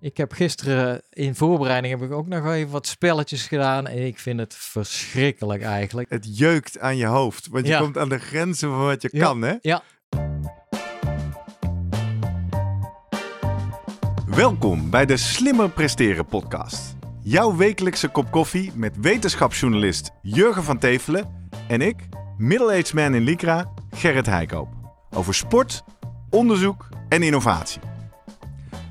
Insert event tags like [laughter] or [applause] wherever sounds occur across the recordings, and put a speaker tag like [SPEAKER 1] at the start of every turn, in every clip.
[SPEAKER 1] Ik heb gisteren in voorbereiding heb ik ook nog even wat spelletjes gedaan. En ik vind het verschrikkelijk eigenlijk.
[SPEAKER 2] Het jeukt aan je hoofd, want je
[SPEAKER 1] Ja.
[SPEAKER 2] komt aan de grenzen van wat je
[SPEAKER 1] Ja.
[SPEAKER 2] kan, hè?
[SPEAKER 1] Ja.
[SPEAKER 2] Welkom bij de Slimmer Presteren podcast. Jouw wekelijkse kop koffie met wetenschapsjournalist Jurgen van Tevelen en ik, middle-aged man in Lycra, Gerrit Heikoop. Over sport, onderzoek en innovatie.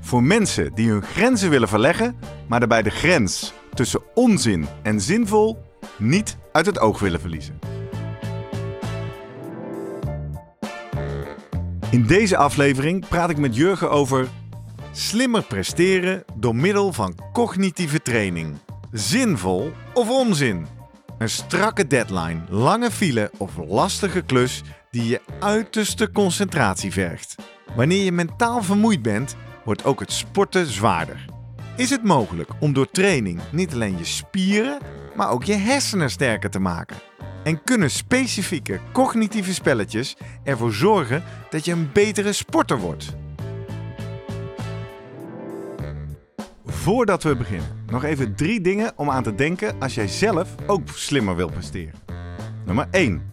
[SPEAKER 2] Voor mensen die hun grenzen willen verleggen, maar daarbij de grens tussen onzin en zinvol niet uit het oog willen verliezen. In deze aflevering praat ik met Jurgen over slimmer presteren door middel van cognitieve training. Zinvol of onzin? Een strakke deadline, lange file of lastige klus die je uiterste concentratie vergt. Wanneer je mentaal vermoeid bent, wordt ook het sporten zwaarder. Is het mogelijk om door training niet alleen je spieren, maar ook je hersenen sterker te maken? En kunnen specifieke cognitieve spelletjes ervoor zorgen dat je een betere sporter wordt? Voordat we beginnen, nog even drie dingen om aan te denken als jij zelf ook slimmer wil presteren. Nummer 1.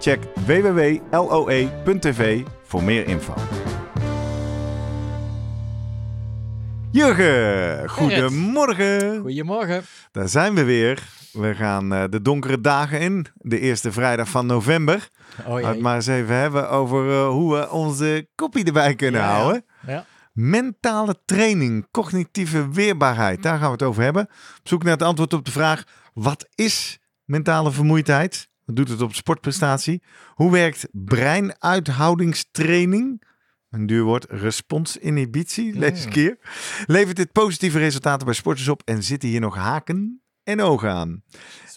[SPEAKER 2] Check www.loe.tv voor meer info. Jurgen, goedemorgen.
[SPEAKER 1] Goedemorgen.
[SPEAKER 2] Daar zijn we weer. We gaan eh, de donkere dagen in, de eerste vrijdag van november.
[SPEAKER 1] Oh
[SPEAKER 2] Laten we
[SPEAKER 1] jee.
[SPEAKER 2] het maar eens even hebben over eh, hoe we onze kopie erbij kunnen
[SPEAKER 1] Ja, ja.
[SPEAKER 2] houden.
[SPEAKER 1] Ja.
[SPEAKER 2] Mentale training, cognitieve weerbaarheid, daar gaan we het over hebben. Op zoek naar het antwoord op de vraag: wat is mentale vermoeidheid? Doet het op sportprestatie? Hoe werkt breinuithoudingstraining? Een duur woord, responsinhibitie, lees keer. Levert dit positieve resultaten bij sporters op en zitten hier nog haken en ogen aan?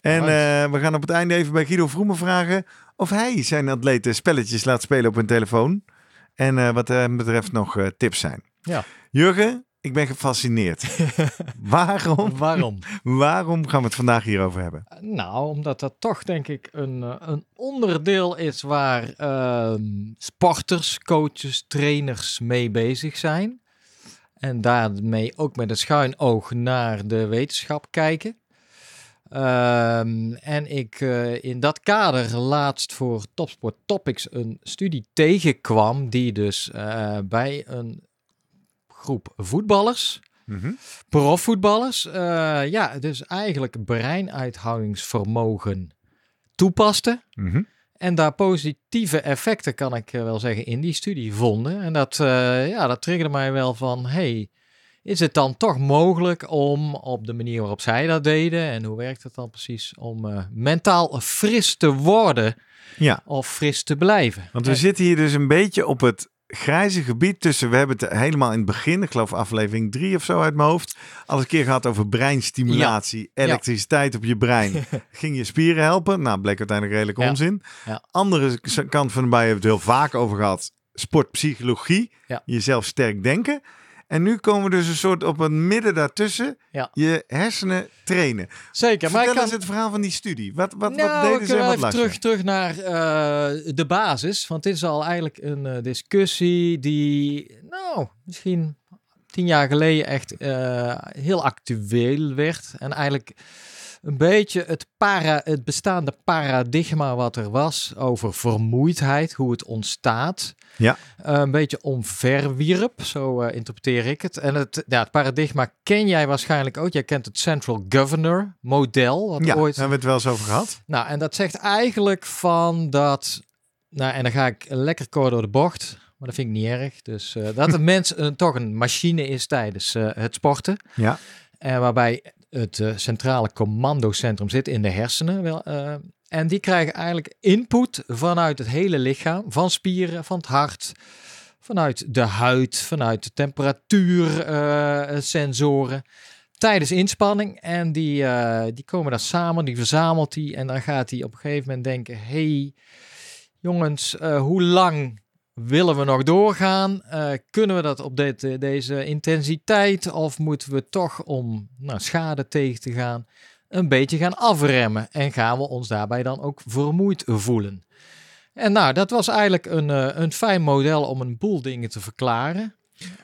[SPEAKER 2] En eh, we gaan op het einde even bij Guido Vroemen vragen of hij zijn atleten spelletjes laat spelen op hun telefoon. En eh, wat hem betreft nog eh, tips zijn.
[SPEAKER 1] Ja.
[SPEAKER 2] Jurgen, ik ben gefascineerd. [laughs] waarom,
[SPEAKER 1] Waarom?
[SPEAKER 2] waarom gaan we het vandaag hierover hebben?
[SPEAKER 1] Nou, omdat dat toch denk ik een, eh, een onderdeel is waar ehm, sporters, coaches, trainers mee bezig zijn. En daarmee ook met een schuin oog naar de wetenschap kijken. Ehm, en ik eh, in dat kader laatst voor Topsport Topics een studie tegenkwam die dus eh, bij een groep voetballers
[SPEAKER 2] Mhm.
[SPEAKER 1] profvoetballers, eh, ja, dus eigenlijk breinuithoudingsvermogen toepaste.
[SPEAKER 2] Mhm.
[SPEAKER 1] En daar positieve effecten, kan ik eh, wel zeggen, in die studie vonden. En dat, eh, ja, dat triggerde mij wel van, hey, is het dan toch mogelijk om op de manier waarop zij dat deden, en hoe werkt het dan precies, om mentaal fris te worden
[SPEAKER 2] Ja,
[SPEAKER 1] of fris te blijven?
[SPEAKER 2] want we
[SPEAKER 1] En-
[SPEAKER 2] zitten hier dus een beetje op het grijze gebied tussen, we hebben het helemaal in het begin, ik geloof aflevering drie of zo uit mijn hoofd, al een keer gehad over breinstimulatie, elektriciteit op je brein. [laughs] Ging je spieren helpen? Nou, bleek uiteindelijk redelijk
[SPEAKER 1] Ja.
[SPEAKER 2] onzin. Andere kant van de bij hebben we het heel vaak over gehad. Sportpsychologie, jezelf sterk denken. En nu komen we dus een soort op een midden daartussen,
[SPEAKER 1] Ja.
[SPEAKER 2] je hersenen trainen.
[SPEAKER 1] Zeker, maar ik
[SPEAKER 2] Vertel
[SPEAKER 1] kan,
[SPEAKER 2] eens het verhaal van die studie. Wat, wat,
[SPEAKER 1] nou,
[SPEAKER 2] wat deden
[SPEAKER 1] we
[SPEAKER 2] ze en
[SPEAKER 1] kunnen
[SPEAKER 2] wat
[SPEAKER 1] even terug, terug naar eh, de basis. Want dit is al eigenlijk een eh, discussie die, nou, misschien tien jaar geleden echt eh, heel actueel werd. En eigenlijk een beetje het, para, het bestaande paradigma wat er was over vermoeidheid, hoe het ontstaat.
[SPEAKER 2] Ja.
[SPEAKER 1] eh, een beetje omverwierp, zo eh, interpreteer ik het. En het, ja, het paradigma ken jij waarschijnlijk ook. Jij kent het Central Governor model, wat
[SPEAKER 2] Ja,
[SPEAKER 1] ooit
[SPEAKER 2] hebben we het wel eens over gehad.
[SPEAKER 1] nou, en dat zegt eigenlijk van dat. Nou, en dan ga ik lekker kort door de bocht. Maar dat vind ik niet erg. Dus eh, dat een [laughs] mens een, toch een machine is tijdens het sporten.
[SPEAKER 2] Ja.
[SPEAKER 1] En waarbij het eh, centrale commandocentrum zit in de hersenen. Wel, eh, en die krijgen eigenlijk input vanuit het hele lichaam. Van spieren, van het hart, vanuit de huid, vanuit de temperatuursensoren. tijdens inspanning. En die, eh, die komen daar samen, die verzamelt hij. En dan gaat hij op een gegeven moment denken: hey, jongens, eh, hoe lang willen we nog doorgaan? Eh, kunnen we dat op dit, eh, deze intensiteit? Of moeten we toch om nou, schade tegen te gaan een beetje gaan afremmen? En gaan we ons daarbij dan ook vermoeid voelen? En nou, dat was eigenlijk een, eh, een fijn model om een boel dingen te verklaren.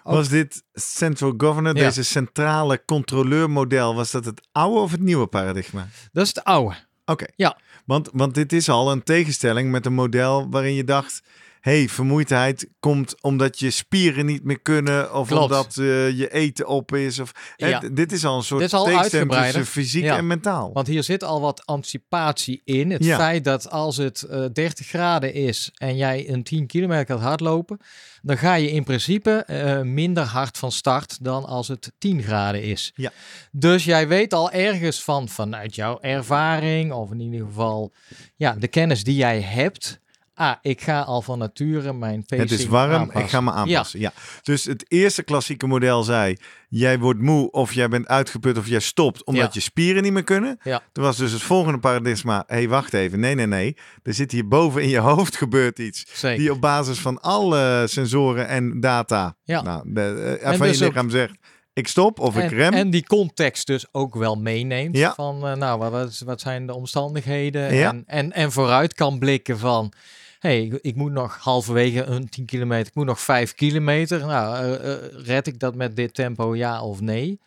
[SPEAKER 1] Ook-
[SPEAKER 2] Was dit central governor,
[SPEAKER 1] Ja.
[SPEAKER 2] deze centrale controleurmodel, was dat het oude of het nieuwe paradigma?
[SPEAKER 1] Dat is het oude.
[SPEAKER 2] Oké.
[SPEAKER 1] Ja.
[SPEAKER 2] Want, want dit is al een tegenstelling met een model waarin je dacht... hey, vermoeidheid komt omdat je spieren niet meer kunnen... of
[SPEAKER 1] Klopt.
[SPEAKER 2] omdat eh, je eten op is. Of, hè,
[SPEAKER 1] Ja.
[SPEAKER 2] d- Dit is al een soort tegenstelling tussen fysiek
[SPEAKER 1] Ja.
[SPEAKER 2] en mentaal.
[SPEAKER 1] Want hier zit al wat anticipatie in. Het
[SPEAKER 2] Ja.
[SPEAKER 1] feit dat als het eh, 30 graden is en jij een 10 kilometer gaat hardlopen, dan ga je in principe eh, minder hard van start dan als het 10 graden is.
[SPEAKER 2] Ja.
[SPEAKER 1] Dus jij weet al ergens van vanuit jouw ervaring, of in ieder geval ja, de kennis die jij hebt. Ah, ik ga al van nature mijn pacing
[SPEAKER 2] Het is warm,
[SPEAKER 1] aanpassen.
[SPEAKER 2] ik ga me aanpassen. Ja. Dus het eerste klassieke model zei... jij wordt moe of jij bent uitgeput of jij stopt... omdat
[SPEAKER 1] Ja.
[SPEAKER 2] je spieren niet meer kunnen.
[SPEAKER 1] Ja.
[SPEAKER 2] Toen was dus het volgende paradigma... hé, hey, wacht even, nee, nee, nee. Er zit hier boven in je [laughs] hoofd gebeurt iets...
[SPEAKER 1] Zeker.
[SPEAKER 2] die op basis van alle sensoren en data...
[SPEAKER 1] Ja.
[SPEAKER 2] Nou, de, eh,
[SPEAKER 1] En
[SPEAKER 2] van
[SPEAKER 1] dus
[SPEAKER 2] je lichaam zegt... ik stop of ik rem.
[SPEAKER 1] en die context dus ook wel meeneemt.
[SPEAKER 2] Ja.
[SPEAKER 1] Van, eh, nou, wat- wat, zijn de omstandigheden?
[SPEAKER 2] Ja.
[SPEAKER 1] En, en, en vooruit kan blikken van... hey, ik, moet nog halverwege een 10 kilometer, ik moet nog 5 kilometer. Nou, eh, eh, red ik dat met dit tempo, ja of nee?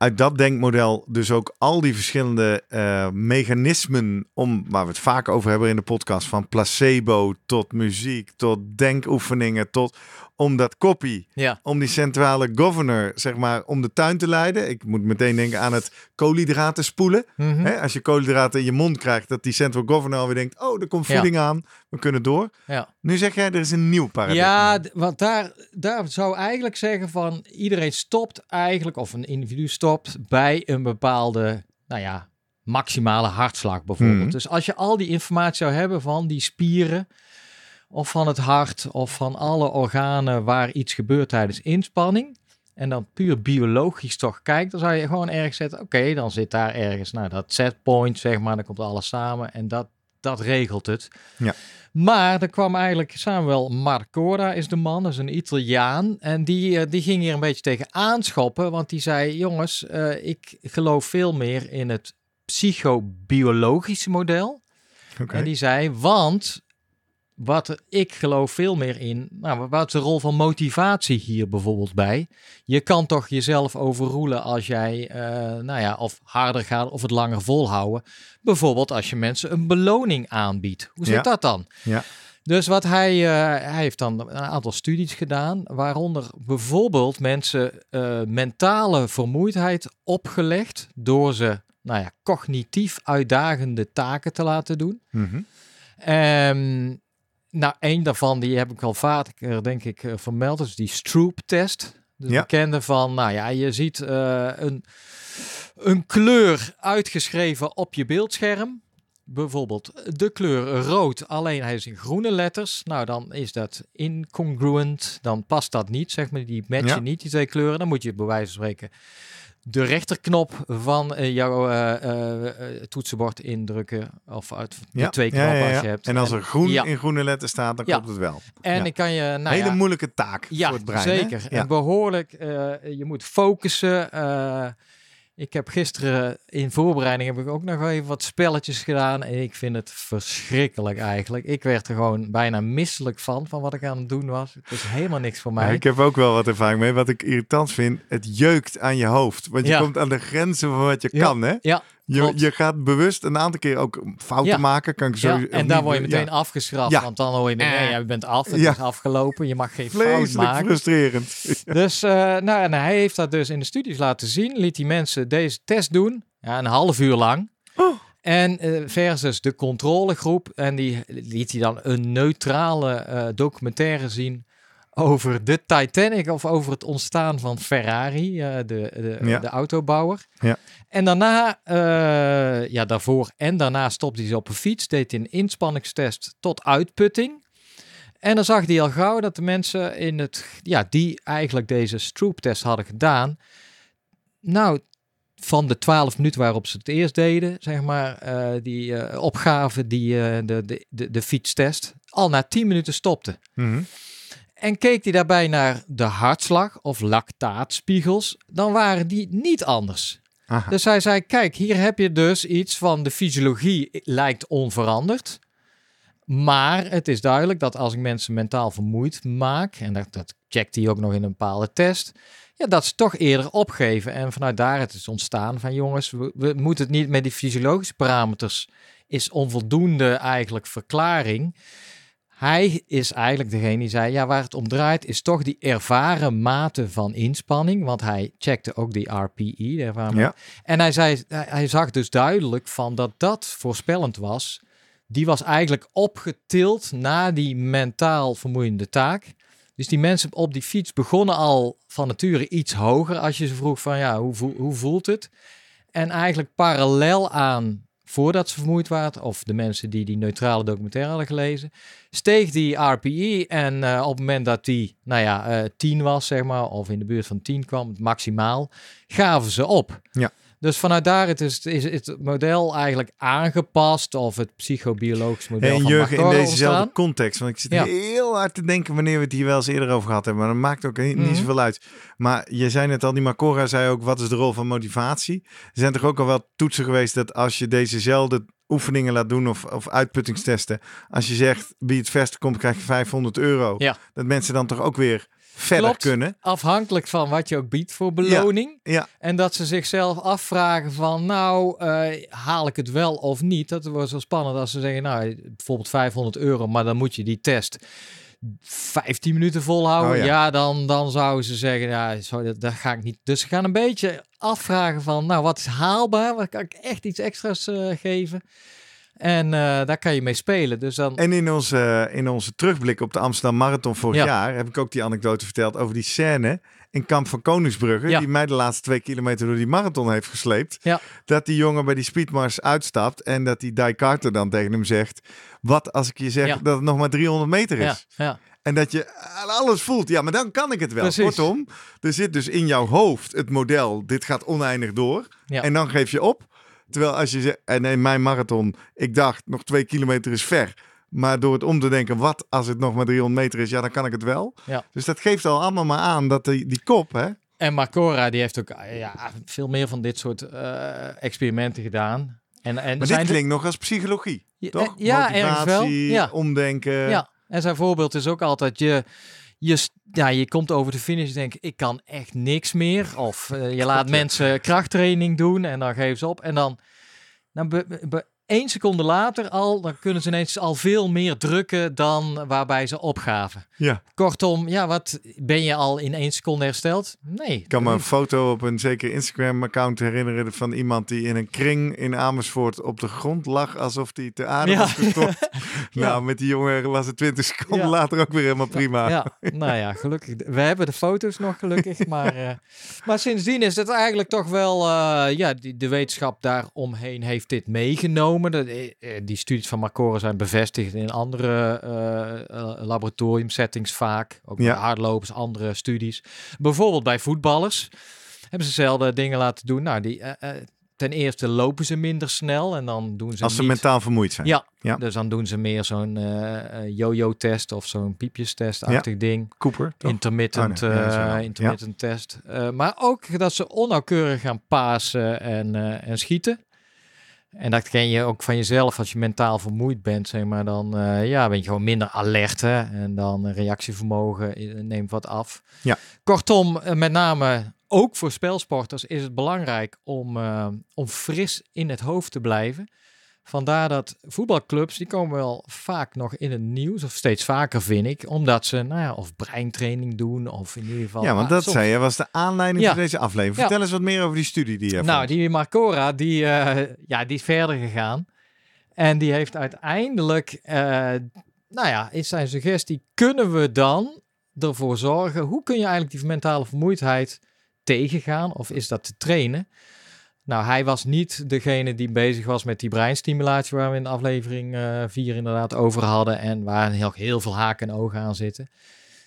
[SPEAKER 2] Uit dat denkmodel dus ook al die verschillende eh, mechanismen... om, waar we het vaak over hebben in de podcast... van placebo tot muziek, tot denkoefeningen... tot om dat kopie
[SPEAKER 1] Ja,
[SPEAKER 2] om die centrale governor, zeg maar, om de tuin te leiden. Ik moet meteen denken aan het koolhydraten spoelen.
[SPEAKER 1] Mhm.
[SPEAKER 2] Als je koolhydraten in je mond krijgt, dat die central governor alweer denkt, oh, er komt
[SPEAKER 1] Ja.
[SPEAKER 2] voeding aan, we kunnen door.
[SPEAKER 1] ja.
[SPEAKER 2] Nu zeg jij, er is een nieuw paradigma.
[SPEAKER 1] Ja, want daar, daar zou eigenlijk zeggen van iedereen stopt eigenlijk, of een individu stopt bij een bepaalde, nou ja, maximale hartslag bijvoorbeeld.
[SPEAKER 2] Mhm.
[SPEAKER 1] Dus als je al die informatie zou hebben van die spieren, of van het hart, of van alle organen waar iets gebeurt tijdens inspanning, en dan puur biologisch toch kijkt, dan zou je gewoon ergens zetten, oké, dan zit daar ergens, nou dat setpoint zeg maar, dan komt alles samen en dat, dat regelt het.
[SPEAKER 2] Ja.
[SPEAKER 1] Maar er kwam eigenlijk Samuel Marcora is de man, dat is een Italiaan. En die, eh, die ging hier een beetje tegen aanschoppen. Want die zei, jongens, eh, ik geloof veel meer in het psychobiologische model.
[SPEAKER 2] Oké.
[SPEAKER 1] En die zei, want wat ik geloof veel meer in, nou, wat is de rol van motivatie hier bijvoorbeeld bij? Je kan toch jezelf overroelen als jij, eh, nou ja, of harder gaat of het langer volhouden. Bijvoorbeeld als je mensen een beloning aanbiedt. Hoe zit
[SPEAKER 2] Ja.
[SPEAKER 1] dat dan?
[SPEAKER 2] Ja.
[SPEAKER 1] Dus wat hij, eh, hij heeft dan een aantal studies gedaan, waaronder bijvoorbeeld mensen eh, mentale vermoeidheid opgelegd door ze, nou ja, cognitief uitdagende taken te laten doen. Ehm, nou, één daarvan, die heb ik al vaker, denk ik, eh, vermeld, is die Stroop-test. Dus
[SPEAKER 2] Ja.
[SPEAKER 1] bekende van, nou ja, je ziet eh, een, een kleur uitgeschreven op je beeldscherm. Bijvoorbeeld de kleur rood, alleen hij is in groene letters. Nou, dan is dat incongruent, dan past dat niet, zeg maar. Die matchen
[SPEAKER 2] Ja.
[SPEAKER 1] niet, die twee kleuren. Dan moet je bij wijze van spreken de rechterknop van eh, jouw eh, eh, toetsenbord indrukken. Of uit de
[SPEAKER 2] Ja.
[SPEAKER 1] twee knoppen
[SPEAKER 2] ja, ja.
[SPEAKER 1] als je hebt.
[SPEAKER 2] En als er groen in groene letters staat, dan klopt het wel.
[SPEAKER 1] En ik kan je, nou
[SPEAKER 2] Hele moeilijke taak
[SPEAKER 1] ja,
[SPEAKER 2] voor het brein. hè?
[SPEAKER 1] zeker.
[SPEAKER 2] Ja.
[SPEAKER 1] En behoorlijk, eh, je moet focussen. Ik heb gisteren in voorbereiding heb ik ook nog even wat spelletjes gedaan. En ik vind het verschrikkelijk eigenlijk. Ik werd er gewoon bijna misselijk van, van wat ik aan het doen was. Het is helemaal niks voor mij.
[SPEAKER 2] ik heb ook wel wat ervaring mee. Wat ik irritant vind, het jeukt aan je hoofd. Want je
[SPEAKER 1] Ja.
[SPEAKER 2] komt aan de grenzen van wat je
[SPEAKER 1] Ja.
[SPEAKER 2] kan, hè?
[SPEAKER 1] Ja,
[SPEAKER 2] Je, je gaat bewust een aantal keer ook fouten
[SPEAKER 1] Ja.
[SPEAKER 2] maken. Kan ik zo,
[SPEAKER 1] ja, en daar word je meteen
[SPEAKER 2] ja.
[SPEAKER 1] afgestraft.
[SPEAKER 2] Ja.
[SPEAKER 1] Want dan hoor je, nee,
[SPEAKER 2] Eh.
[SPEAKER 1] je bent af, het
[SPEAKER 2] Ja.
[SPEAKER 1] is afgelopen. Je mag geen fout
[SPEAKER 2] Vreselijk
[SPEAKER 1] maken.
[SPEAKER 2] frustrerend. [laughs]
[SPEAKER 1] Dus eh, nou, en hij heeft dat dus in de studies laten zien. Liet die mensen deze test doen. Ja, een half uur lang.
[SPEAKER 2] Oh.
[SPEAKER 1] En eh, versus de controlegroep. En die liet hij dan een neutrale eh, documentaire zien over de Titanic of over het ontstaan van Ferrari, eh, de, de,
[SPEAKER 2] Ja.
[SPEAKER 1] de autobouwer.
[SPEAKER 2] Ja.
[SPEAKER 1] En daarna, eh, ja, daarvoor en daarna stopte hij ze op een fiets, deed hij een inspanningstest tot uitputting. En dan zag hij al gauw dat de mensen in het, ja, die eigenlijk deze Stroop-test hadden gedaan, nou, van de 12 minuten waarop ze het eerst deden, zeg maar, eh, die eh, opgave, die, de, de, de, de fietstest, al na 10 minuten stopte.
[SPEAKER 2] Mhm.
[SPEAKER 1] En keek hij daarbij naar de hartslag of lactaatspiegels, dan waren die niet anders.
[SPEAKER 2] Aha.
[SPEAKER 1] Dus hij zei, kijk, hier heb je dus iets van de fysiologie lijkt onveranderd. Maar het is duidelijk dat als ik mensen mentaal vermoeid maak, en dat, dat checkt hij ook nog in een bepaalde test, ja, dat ze toch eerder opgeven. En vanuit daar het is ontstaan van jongens, we, we moeten het niet met die fysiologische parameters, is onvoldoende eigenlijk verklaring. Hij is eigenlijk degene die zei, ja, waar het om draait is toch die ervaren mate van inspanning. Want hij checkte ook die RPE, de ervaren
[SPEAKER 2] Ja.
[SPEAKER 1] en hij, zei, hij zag dus duidelijk van dat dat voorspellend was. Die was eigenlijk opgetild na die mentaal vermoeiende taak. Dus die mensen op die fiets begonnen al van nature iets hoger als je ze vroeg van ja, hoe, hoe voelt het? En eigenlijk parallel aan voordat ze vermoeid waren, of de mensen die die neutrale documentaire hadden gelezen, steeg die RPE en eh, op het moment dat die, nou ja, eh 10 was, zeg maar, of in de buurt van 10 kwam, maximaal, gaven ze op.
[SPEAKER 2] Ja.
[SPEAKER 1] Dus vanuit daar het is, is het model eigenlijk aangepast, of het psychobiologisch model
[SPEAKER 2] En Jurgen, in dezezelfde context, want ik zit
[SPEAKER 1] Ja.
[SPEAKER 2] heel hard te denken wanneer we het hier wel eens eerder over gehad hebben, maar dat maakt ook niet,
[SPEAKER 1] Mhm.
[SPEAKER 2] zoveel uit. Maar je zei net al, die Macora zei ook, wat is de rol van motivatie? Er zijn toch ook al wel toetsen geweest dat als je dezezelfde oefeningen laat doen of, of uitputtingstesten, als je zegt wie het verste komt krijg je 500 euro,
[SPEAKER 1] Ja.
[SPEAKER 2] dat mensen dan toch ook weer verder
[SPEAKER 1] Klopt.
[SPEAKER 2] kunnen.
[SPEAKER 1] Afhankelijk van wat je ook biedt voor beloning.
[SPEAKER 2] Ja,
[SPEAKER 1] En dat ze zichzelf afvragen van, nou, eh, haal ik het wel of niet? Dat wordt wel spannend als ze zeggen, nou, bijvoorbeeld 500 euro, maar dan moet je die test 15 minuten volhouden.
[SPEAKER 2] Oh ja.
[SPEAKER 1] ja, dan, dan zouden ze zeggen, ja, zo, dat, dat ga ik niet. Dus ze gaan een beetje afvragen van, nou, wat is haalbaar? Wat kan ik echt iets extra's eh, geven? En eh, daar kan je mee spelen. Dus dan,
[SPEAKER 2] En in onze, in onze terugblik op de Amsterdam Marathon vorig
[SPEAKER 1] Ja.
[SPEAKER 2] jaar heb ik ook die anekdote verteld over die scène in Kamp van Koningsbrugge,
[SPEAKER 1] Ja.
[SPEAKER 2] die mij de laatste twee kilometer door die marathon heeft gesleept.
[SPEAKER 1] Ja.
[SPEAKER 2] Dat die jongen bij die speedmars uitstapt en dat die Die Carter dan tegen hem zegt, wat als ik je zeg dat het nog maar 300 meter is?
[SPEAKER 1] ja, ja,
[SPEAKER 2] En dat je alles voelt, ja, maar dan kan ik het wel.
[SPEAKER 1] Precies.
[SPEAKER 2] Kortom, er zit dus in jouw hoofd het model, dit gaat oneindig door.
[SPEAKER 1] Ja.
[SPEAKER 2] En dan geef je op. Terwijl als je zegt, en in mijn marathon, ik dacht nog twee kilometer is ver. Maar door het om te denken, wat als het nog maar 300 meter is, ja, dan kan ik het wel.
[SPEAKER 1] Ja.
[SPEAKER 2] Dus dat geeft al allemaal maar aan dat die, die kop, hè?
[SPEAKER 1] En Marcora, die heeft ook eh, ja, veel meer van dit soort eh, experimenten gedaan. En, en
[SPEAKER 2] Maar
[SPEAKER 1] zijn
[SPEAKER 2] dit klinkt nog als psychologie,
[SPEAKER 1] Ja,
[SPEAKER 2] toch?
[SPEAKER 1] eh, ja, ergens wel.
[SPEAKER 2] Motivatie,
[SPEAKER 1] Ja.
[SPEAKER 2] omdenken.
[SPEAKER 1] Ja, en zijn voorbeeld is ook altijd je, je, ja, je komt over de finish en denkt ik kan echt niks meer. Of eh, je laat mensen krachttraining doen en dan geven ze op. En dan, dan be, be- be- één seconde later al, dan kunnen ze ineens al veel meer drukken dan waarbij ze opgaven.
[SPEAKER 2] Ja.
[SPEAKER 1] Kortom, ja, wat ben je al in één seconde hersteld? Nee.
[SPEAKER 2] Ik kan me een foto op een zeker Instagram-account herinneren van iemand die in een kring in Amersfoort op de grond lag alsof hij te
[SPEAKER 1] Ja.
[SPEAKER 2] was gestopt. [laughs]
[SPEAKER 1] Ja.
[SPEAKER 2] Nou, met die jongen was het 20 seconden
[SPEAKER 1] Ja.
[SPEAKER 2] later ook weer helemaal prima.
[SPEAKER 1] Ja, [laughs] nou ja, gelukkig. We hebben de foto's nog gelukkig. [laughs] Maar, eh, maar sindsdien is het eigenlijk toch wel... eh, ja, die, de wetenschap daaromheen heeft dit meegenomen. De, eh, eh, die studies van Marcora zijn bevestigd in andere eh, eh, laboratoriumsettings vaak. Ook bij hardlopers, andere studies. Bijvoorbeeld bij voetballers hebben ze dezelfde dingen laten doen. Nou, die... Ten eerste lopen ze minder snel en dan doen ze
[SPEAKER 2] Als ze
[SPEAKER 1] niet...
[SPEAKER 2] mentaal vermoeid zijn.
[SPEAKER 1] Ja,
[SPEAKER 2] Ja.
[SPEAKER 1] dus dan doen ze meer zo'n yo-yo-test of zo'n piepjestest-achtig ding.
[SPEAKER 2] Cooper, toch?
[SPEAKER 1] Intermittent,
[SPEAKER 2] Oh, nee, ja,
[SPEAKER 1] intermittent test. Maar ook dat ze onnauwkeurig gaan pasen en, en schieten. En dat ken je ook van jezelf als je mentaal vermoeid bent, zeg maar. Dan eh, ja, ben je gewoon minder alert hè? en dan eh, reactievermogen eh, neemt wat af.
[SPEAKER 2] Ja.
[SPEAKER 1] Kortom, met name ook voor spelsporters is het belangrijk om, om fris in het hoofd te blijven. Vandaar dat voetbalclubs, die komen wel vaak nog in het nieuws, of steeds vaker vind ik, omdat ze, nou ja, of breintraining doen, of in ieder geval...
[SPEAKER 2] Ja, want
[SPEAKER 1] ah,
[SPEAKER 2] dat
[SPEAKER 1] soms-
[SPEAKER 2] zei je, was de aanleiding
[SPEAKER 1] Ja.
[SPEAKER 2] voor deze aflevering.
[SPEAKER 1] Ja.
[SPEAKER 2] Vertel eens wat meer over die studie die je
[SPEAKER 1] Nou,
[SPEAKER 2] vond.
[SPEAKER 1] die Marcora, die, eh, ja, die is verder gegaan. En die heeft uiteindelijk, eh, nou ja, is zijn suggestie, kunnen we dan ervoor zorgen, hoe kun je eigenlijk die mentale vermoeidheid tegengaan, of is dat te trainen? Nou, hij was niet degene die bezig was met die breinstimulatie waar we in aflevering 4 inderdaad over hadden en waar heel, heel veel haken en ogen aan zitten.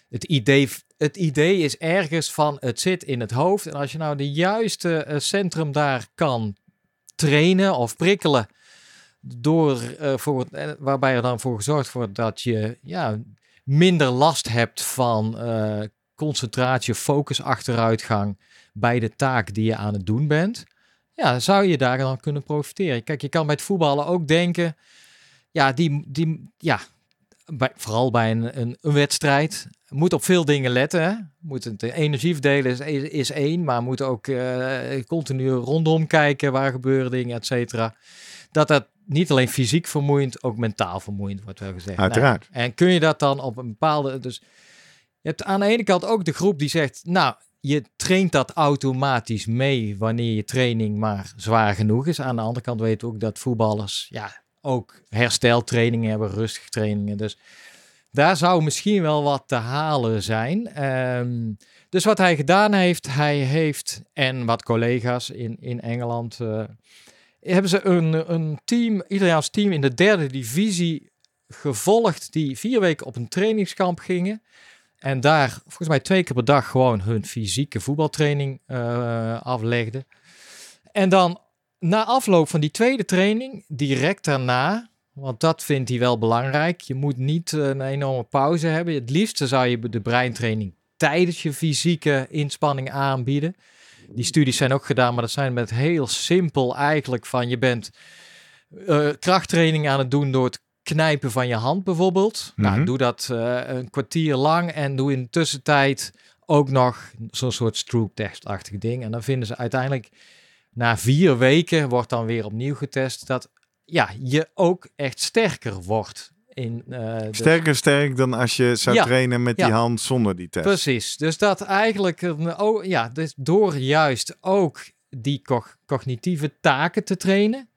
[SPEAKER 1] het idee, het idee is ergens van het zit in het hoofd. En als je nou de juiste eh, centrum daar kan trainen of prikkelen, door, eh, eh, waarbij er dan voor gezorgd wordt dat je ja, minder last hebt van eh, concentratie, focus, achteruitgang bij de taak die je aan het doen bent. Ja, zou je daar dan kunnen profiteren. Kijk, je kan bij het voetballen ook denken, ja, die, die, ja bij, vooral bij een, een, een wedstrijd, moet op veel dingen letten. Hè? Moet het energie verdelen is, is, is één, maar moet ook eh, continu rondom kijken waar gebeuren dingen, et cetera. Dat dat niet alleen fysiek vermoeiend, ook mentaal vermoeiend wordt wel gezegd.
[SPEAKER 2] Uiteraard.
[SPEAKER 1] Nou, en kun je dat dan op een bepaalde... Dus je hebt aan de ene kant ook de groep die zegt, nou, je traint dat automatisch mee wanneer je training maar zwaar genoeg is. Aan de andere kant weten we ook dat voetballers ja, ook hersteltrainingen hebben, rustige trainingen. Dus daar zou misschien wel wat te halen zijn. Um, dus wat hij gedaan heeft, hij heeft en wat collega's in, in Engeland uh, hebben ze een, een team, Italiaans team in de derde divisie gevolgd die vier weken op een trainingskamp gingen. En daar volgens mij twee keer per dag gewoon hun fysieke voetbaltraining uh. En dan na afloop van die tweede training, direct daarna, want dat vindt hij wel belangrijk. Je moet niet een enorme pauze hebben. Het liefste zou je de breintraining tijdens je fysieke inspanning aanbieden. Die studies zijn ook gedaan, maar dat zijn met heel simpel eigenlijk van je bent uh, krachttraining aan het doen door het knijpen van je hand bijvoorbeeld. Mm -hmm. Nou, doe dat uh, een kwartier lang en doe in de tussentijd ook nog zo'n soort stroop testachtig ding. En dan vinden ze uiteindelijk na vier weken wordt dan weer opnieuw getest dat ja, je ook echt sterker wordt. In, uh,
[SPEAKER 2] sterker sterk dan als je zou ja, trainen met die hand zonder die test.
[SPEAKER 1] Precies. Dus dat eigenlijk oh, ja, dus door juist ook die co cognitieve taken te trainen,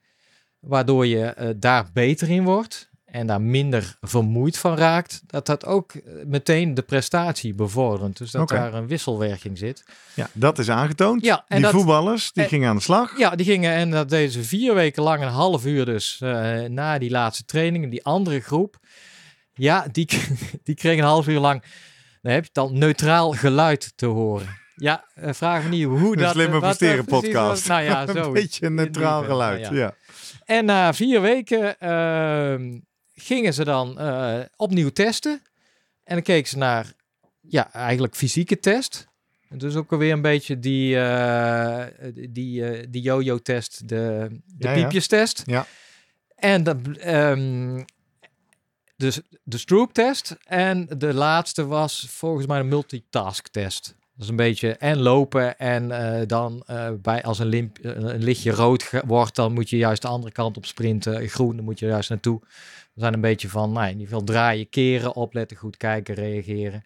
[SPEAKER 1] waardoor je uh, daar beter in wordt en daar minder vermoeid van raakt, dat dat ook meteen de prestatie bevordert. Dus dat okay. daar een wisselwerking zit.
[SPEAKER 2] Ja, dat is aangetoond. Ja, en die dat, voetballers, die en, gingen aan de slag.
[SPEAKER 1] Ja, die gingen en dat deden ze vier weken lang, een half uur dus, uh, na die laatste training. Die andere groep, ja, die, [laughs] die kreeg een half uur lang, dan heb je al neutraal geluid te horen. Ja, uh, vraag me niet hoe
[SPEAKER 2] een
[SPEAKER 1] dat...
[SPEAKER 2] slimme presteren podcast.
[SPEAKER 1] Nou ja, zo. [laughs]
[SPEAKER 2] een beetje neutraal geluid, ja. ja.
[SPEAKER 1] En na vier weken... Gingen ze dan uh, opnieuw testen. En dan keken ze naar, ja, eigenlijk fysieke test. Dus ook alweer een beetje die, uh, die, uh, die yo-yo-test, de, de ja, piepjes-test.
[SPEAKER 2] Ja. ja.
[SPEAKER 1] En de, um, dus de stroop-test. En de laatste was volgens mij een multitask-test. Dat is een beetje en lopen en uh, dan uh, bij als een, limp, een lichtje rood wordt, dan moet je juist de andere kant op sprinten. Groen, dan moet je juist naartoe. We zijn een beetje van, nou, in ieder draaien, keren, opletten, goed kijken, reageren.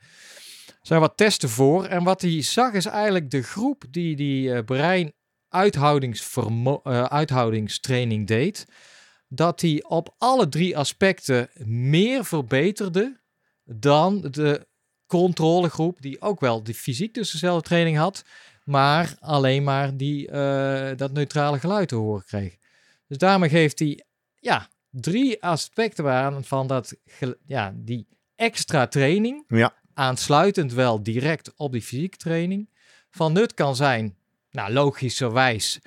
[SPEAKER 1] Er zijn wat testen voor. En wat hij zag is eigenlijk de groep die die uh, brein uh, uithoudingstraining deed. Dat hij op alle drie aspecten meer verbeterde dan de controlegroep die ook wel de fysiek dus dezelfde training had. Maar alleen maar die, uh, dat neutrale geluid te horen kreeg. Dus daarmee geeft hij ja, drie aspecten waren van dat, ja, die extra training,
[SPEAKER 2] ja.
[SPEAKER 1] aansluitend wel direct op die fysieke training, van nut kan zijn, nou logischerwijs,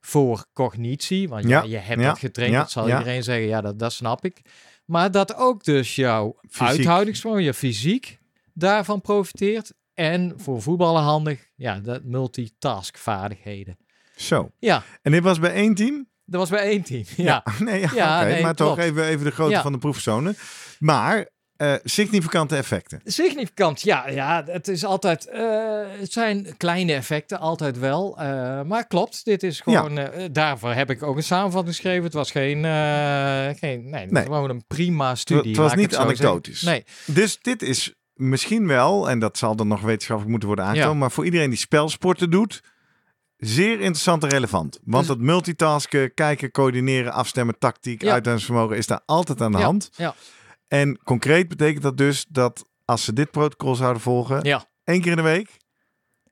[SPEAKER 1] voor cognitie, want ja, je hebt
[SPEAKER 2] ja,
[SPEAKER 1] het getraind,
[SPEAKER 2] ja,
[SPEAKER 1] dat zal iedereen zeggen, ja, dat, dat snap ik. Maar dat ook dus jouw uithoudingsvermogen, je fysiek, daarvan profiteert. En voor voetballen handig, ja, dat multitaskvaardigheden.
[SPEAKER 2] Zo.
[SPEAKER 1] Ja.
[SPEAKER 2] En dit was bij één team?
[SPEAKER 1] Dat was bij één team. [laughs] Ja,
[SPEAKER 2] ja. [laughs] nee, ja, [laughs] ja okay, nee, maar toch even, even de grootte ja. van de proefpersonen. Maar uh, significante effecten.
[SPEAKER 1] Significant, ja. ja het is altijd, uh, het zijn kleine effecten, altijd wel. Uh, maar klopt, dit is gewoon, ja. daarvoor heb ik ook een samenvatting geschreven. Het was geen, geen nee, nee. gewoon een prima studie.
[SPEAKER 2] Het was niet het anekdotisch. Nee. Dus dit is misschien wel, en dat zal dan nog wetenschappelijk moeten worden aangetoond, maar voor iedereen die spelsporten doet, zeer interessant en relevant. Want dus, het multitasken, kijken, coördineren, afstemmen, tactiek, ja. uithoudingsvermogen is daar altijd aan de hand.
[SPEAKER 1] Ja.
[SPEAKER 2] En concreet betekent dat dus dat als ze dit protocol zouden volgen,
[SPEAKER 1] ja.
[SPEAKER 2] één keer in de week,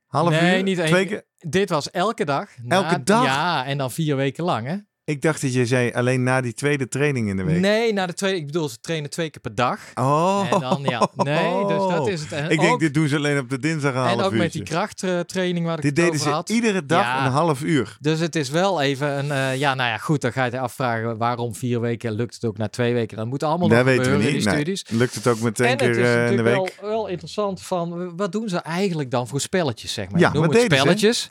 [SPEAKER 2] half
[SPEAKER 1] nee,
[SPEAKER 2] uur,
[SPEAKER 1] niet
[SPEAKER 2] twee keer.
[SPEAKER 1] Dit was elke dag.
[SPEAKER 2] Elke
[SPEAKER 1] na,
[SPEAKER 2] dag?
[SPEAKER 1] Ja, en dan vier weken lang, hè?
[SPEAKER 2] Ik dacht dat je zei alleen na die tweede training in de week.
[SPEAKER 1] Nee, na de tweede. Ik bedoel, ze trainen twee keer per dag.
[SPEAKER 2] Oh.
[SPEAKER 1] En dan, ja. Nee, dus dat is het. En
[SPEAKER 2] Ik denk,
[SPEAKER 1] ook,
[SPEAKER 2] dit doen ze alleen op de dinsdag een
[SPEAKER 1] en
[SPEAKER 2] half
[SPEAKER 1] ook met die krachttraining waar ik
[SPEAKER 2] Dit
[SPEAKER 1] het
[SPEAKER 2] deden
[SPEAKER 1] over
[SPEAKER 2] ze
[SPEAKER 1] had.
[SPEAKER 2] iedere dag
[SPEAKER 1] Ja.
[SPEAKER 2] een half uur.
[SPEAKER 1] Dus het is wel even een... eh, ja, nou ja, goed. Dan ga je je afvragen waarom vier weken. Lukt het ook na twee weken? Dan moet allemaal
[SPEAKER 2] Dat
[SPEAKER 1] nog
[SPEAKER 2] weten we niet.
[SPEAKER 1] die studies.
[SPEAKER 2] Lukt het ook met één
[SPEAKER 1] en
[SPEAKER 2] keer
[SPEAKER 1] het is
[SPEAKER 2] eh, in de
[SPEAKER 1] natuurlijk
[SPEAKER 2] week?
[SPEAKER 1] wel, wel interessant van... Wat doen ze eigenlijk dan voor spelletjes, zeg maar?
[SPEAKER 2] Ja,
[SPEAKER 1] noem het
[SPEAKER 2] deden ze?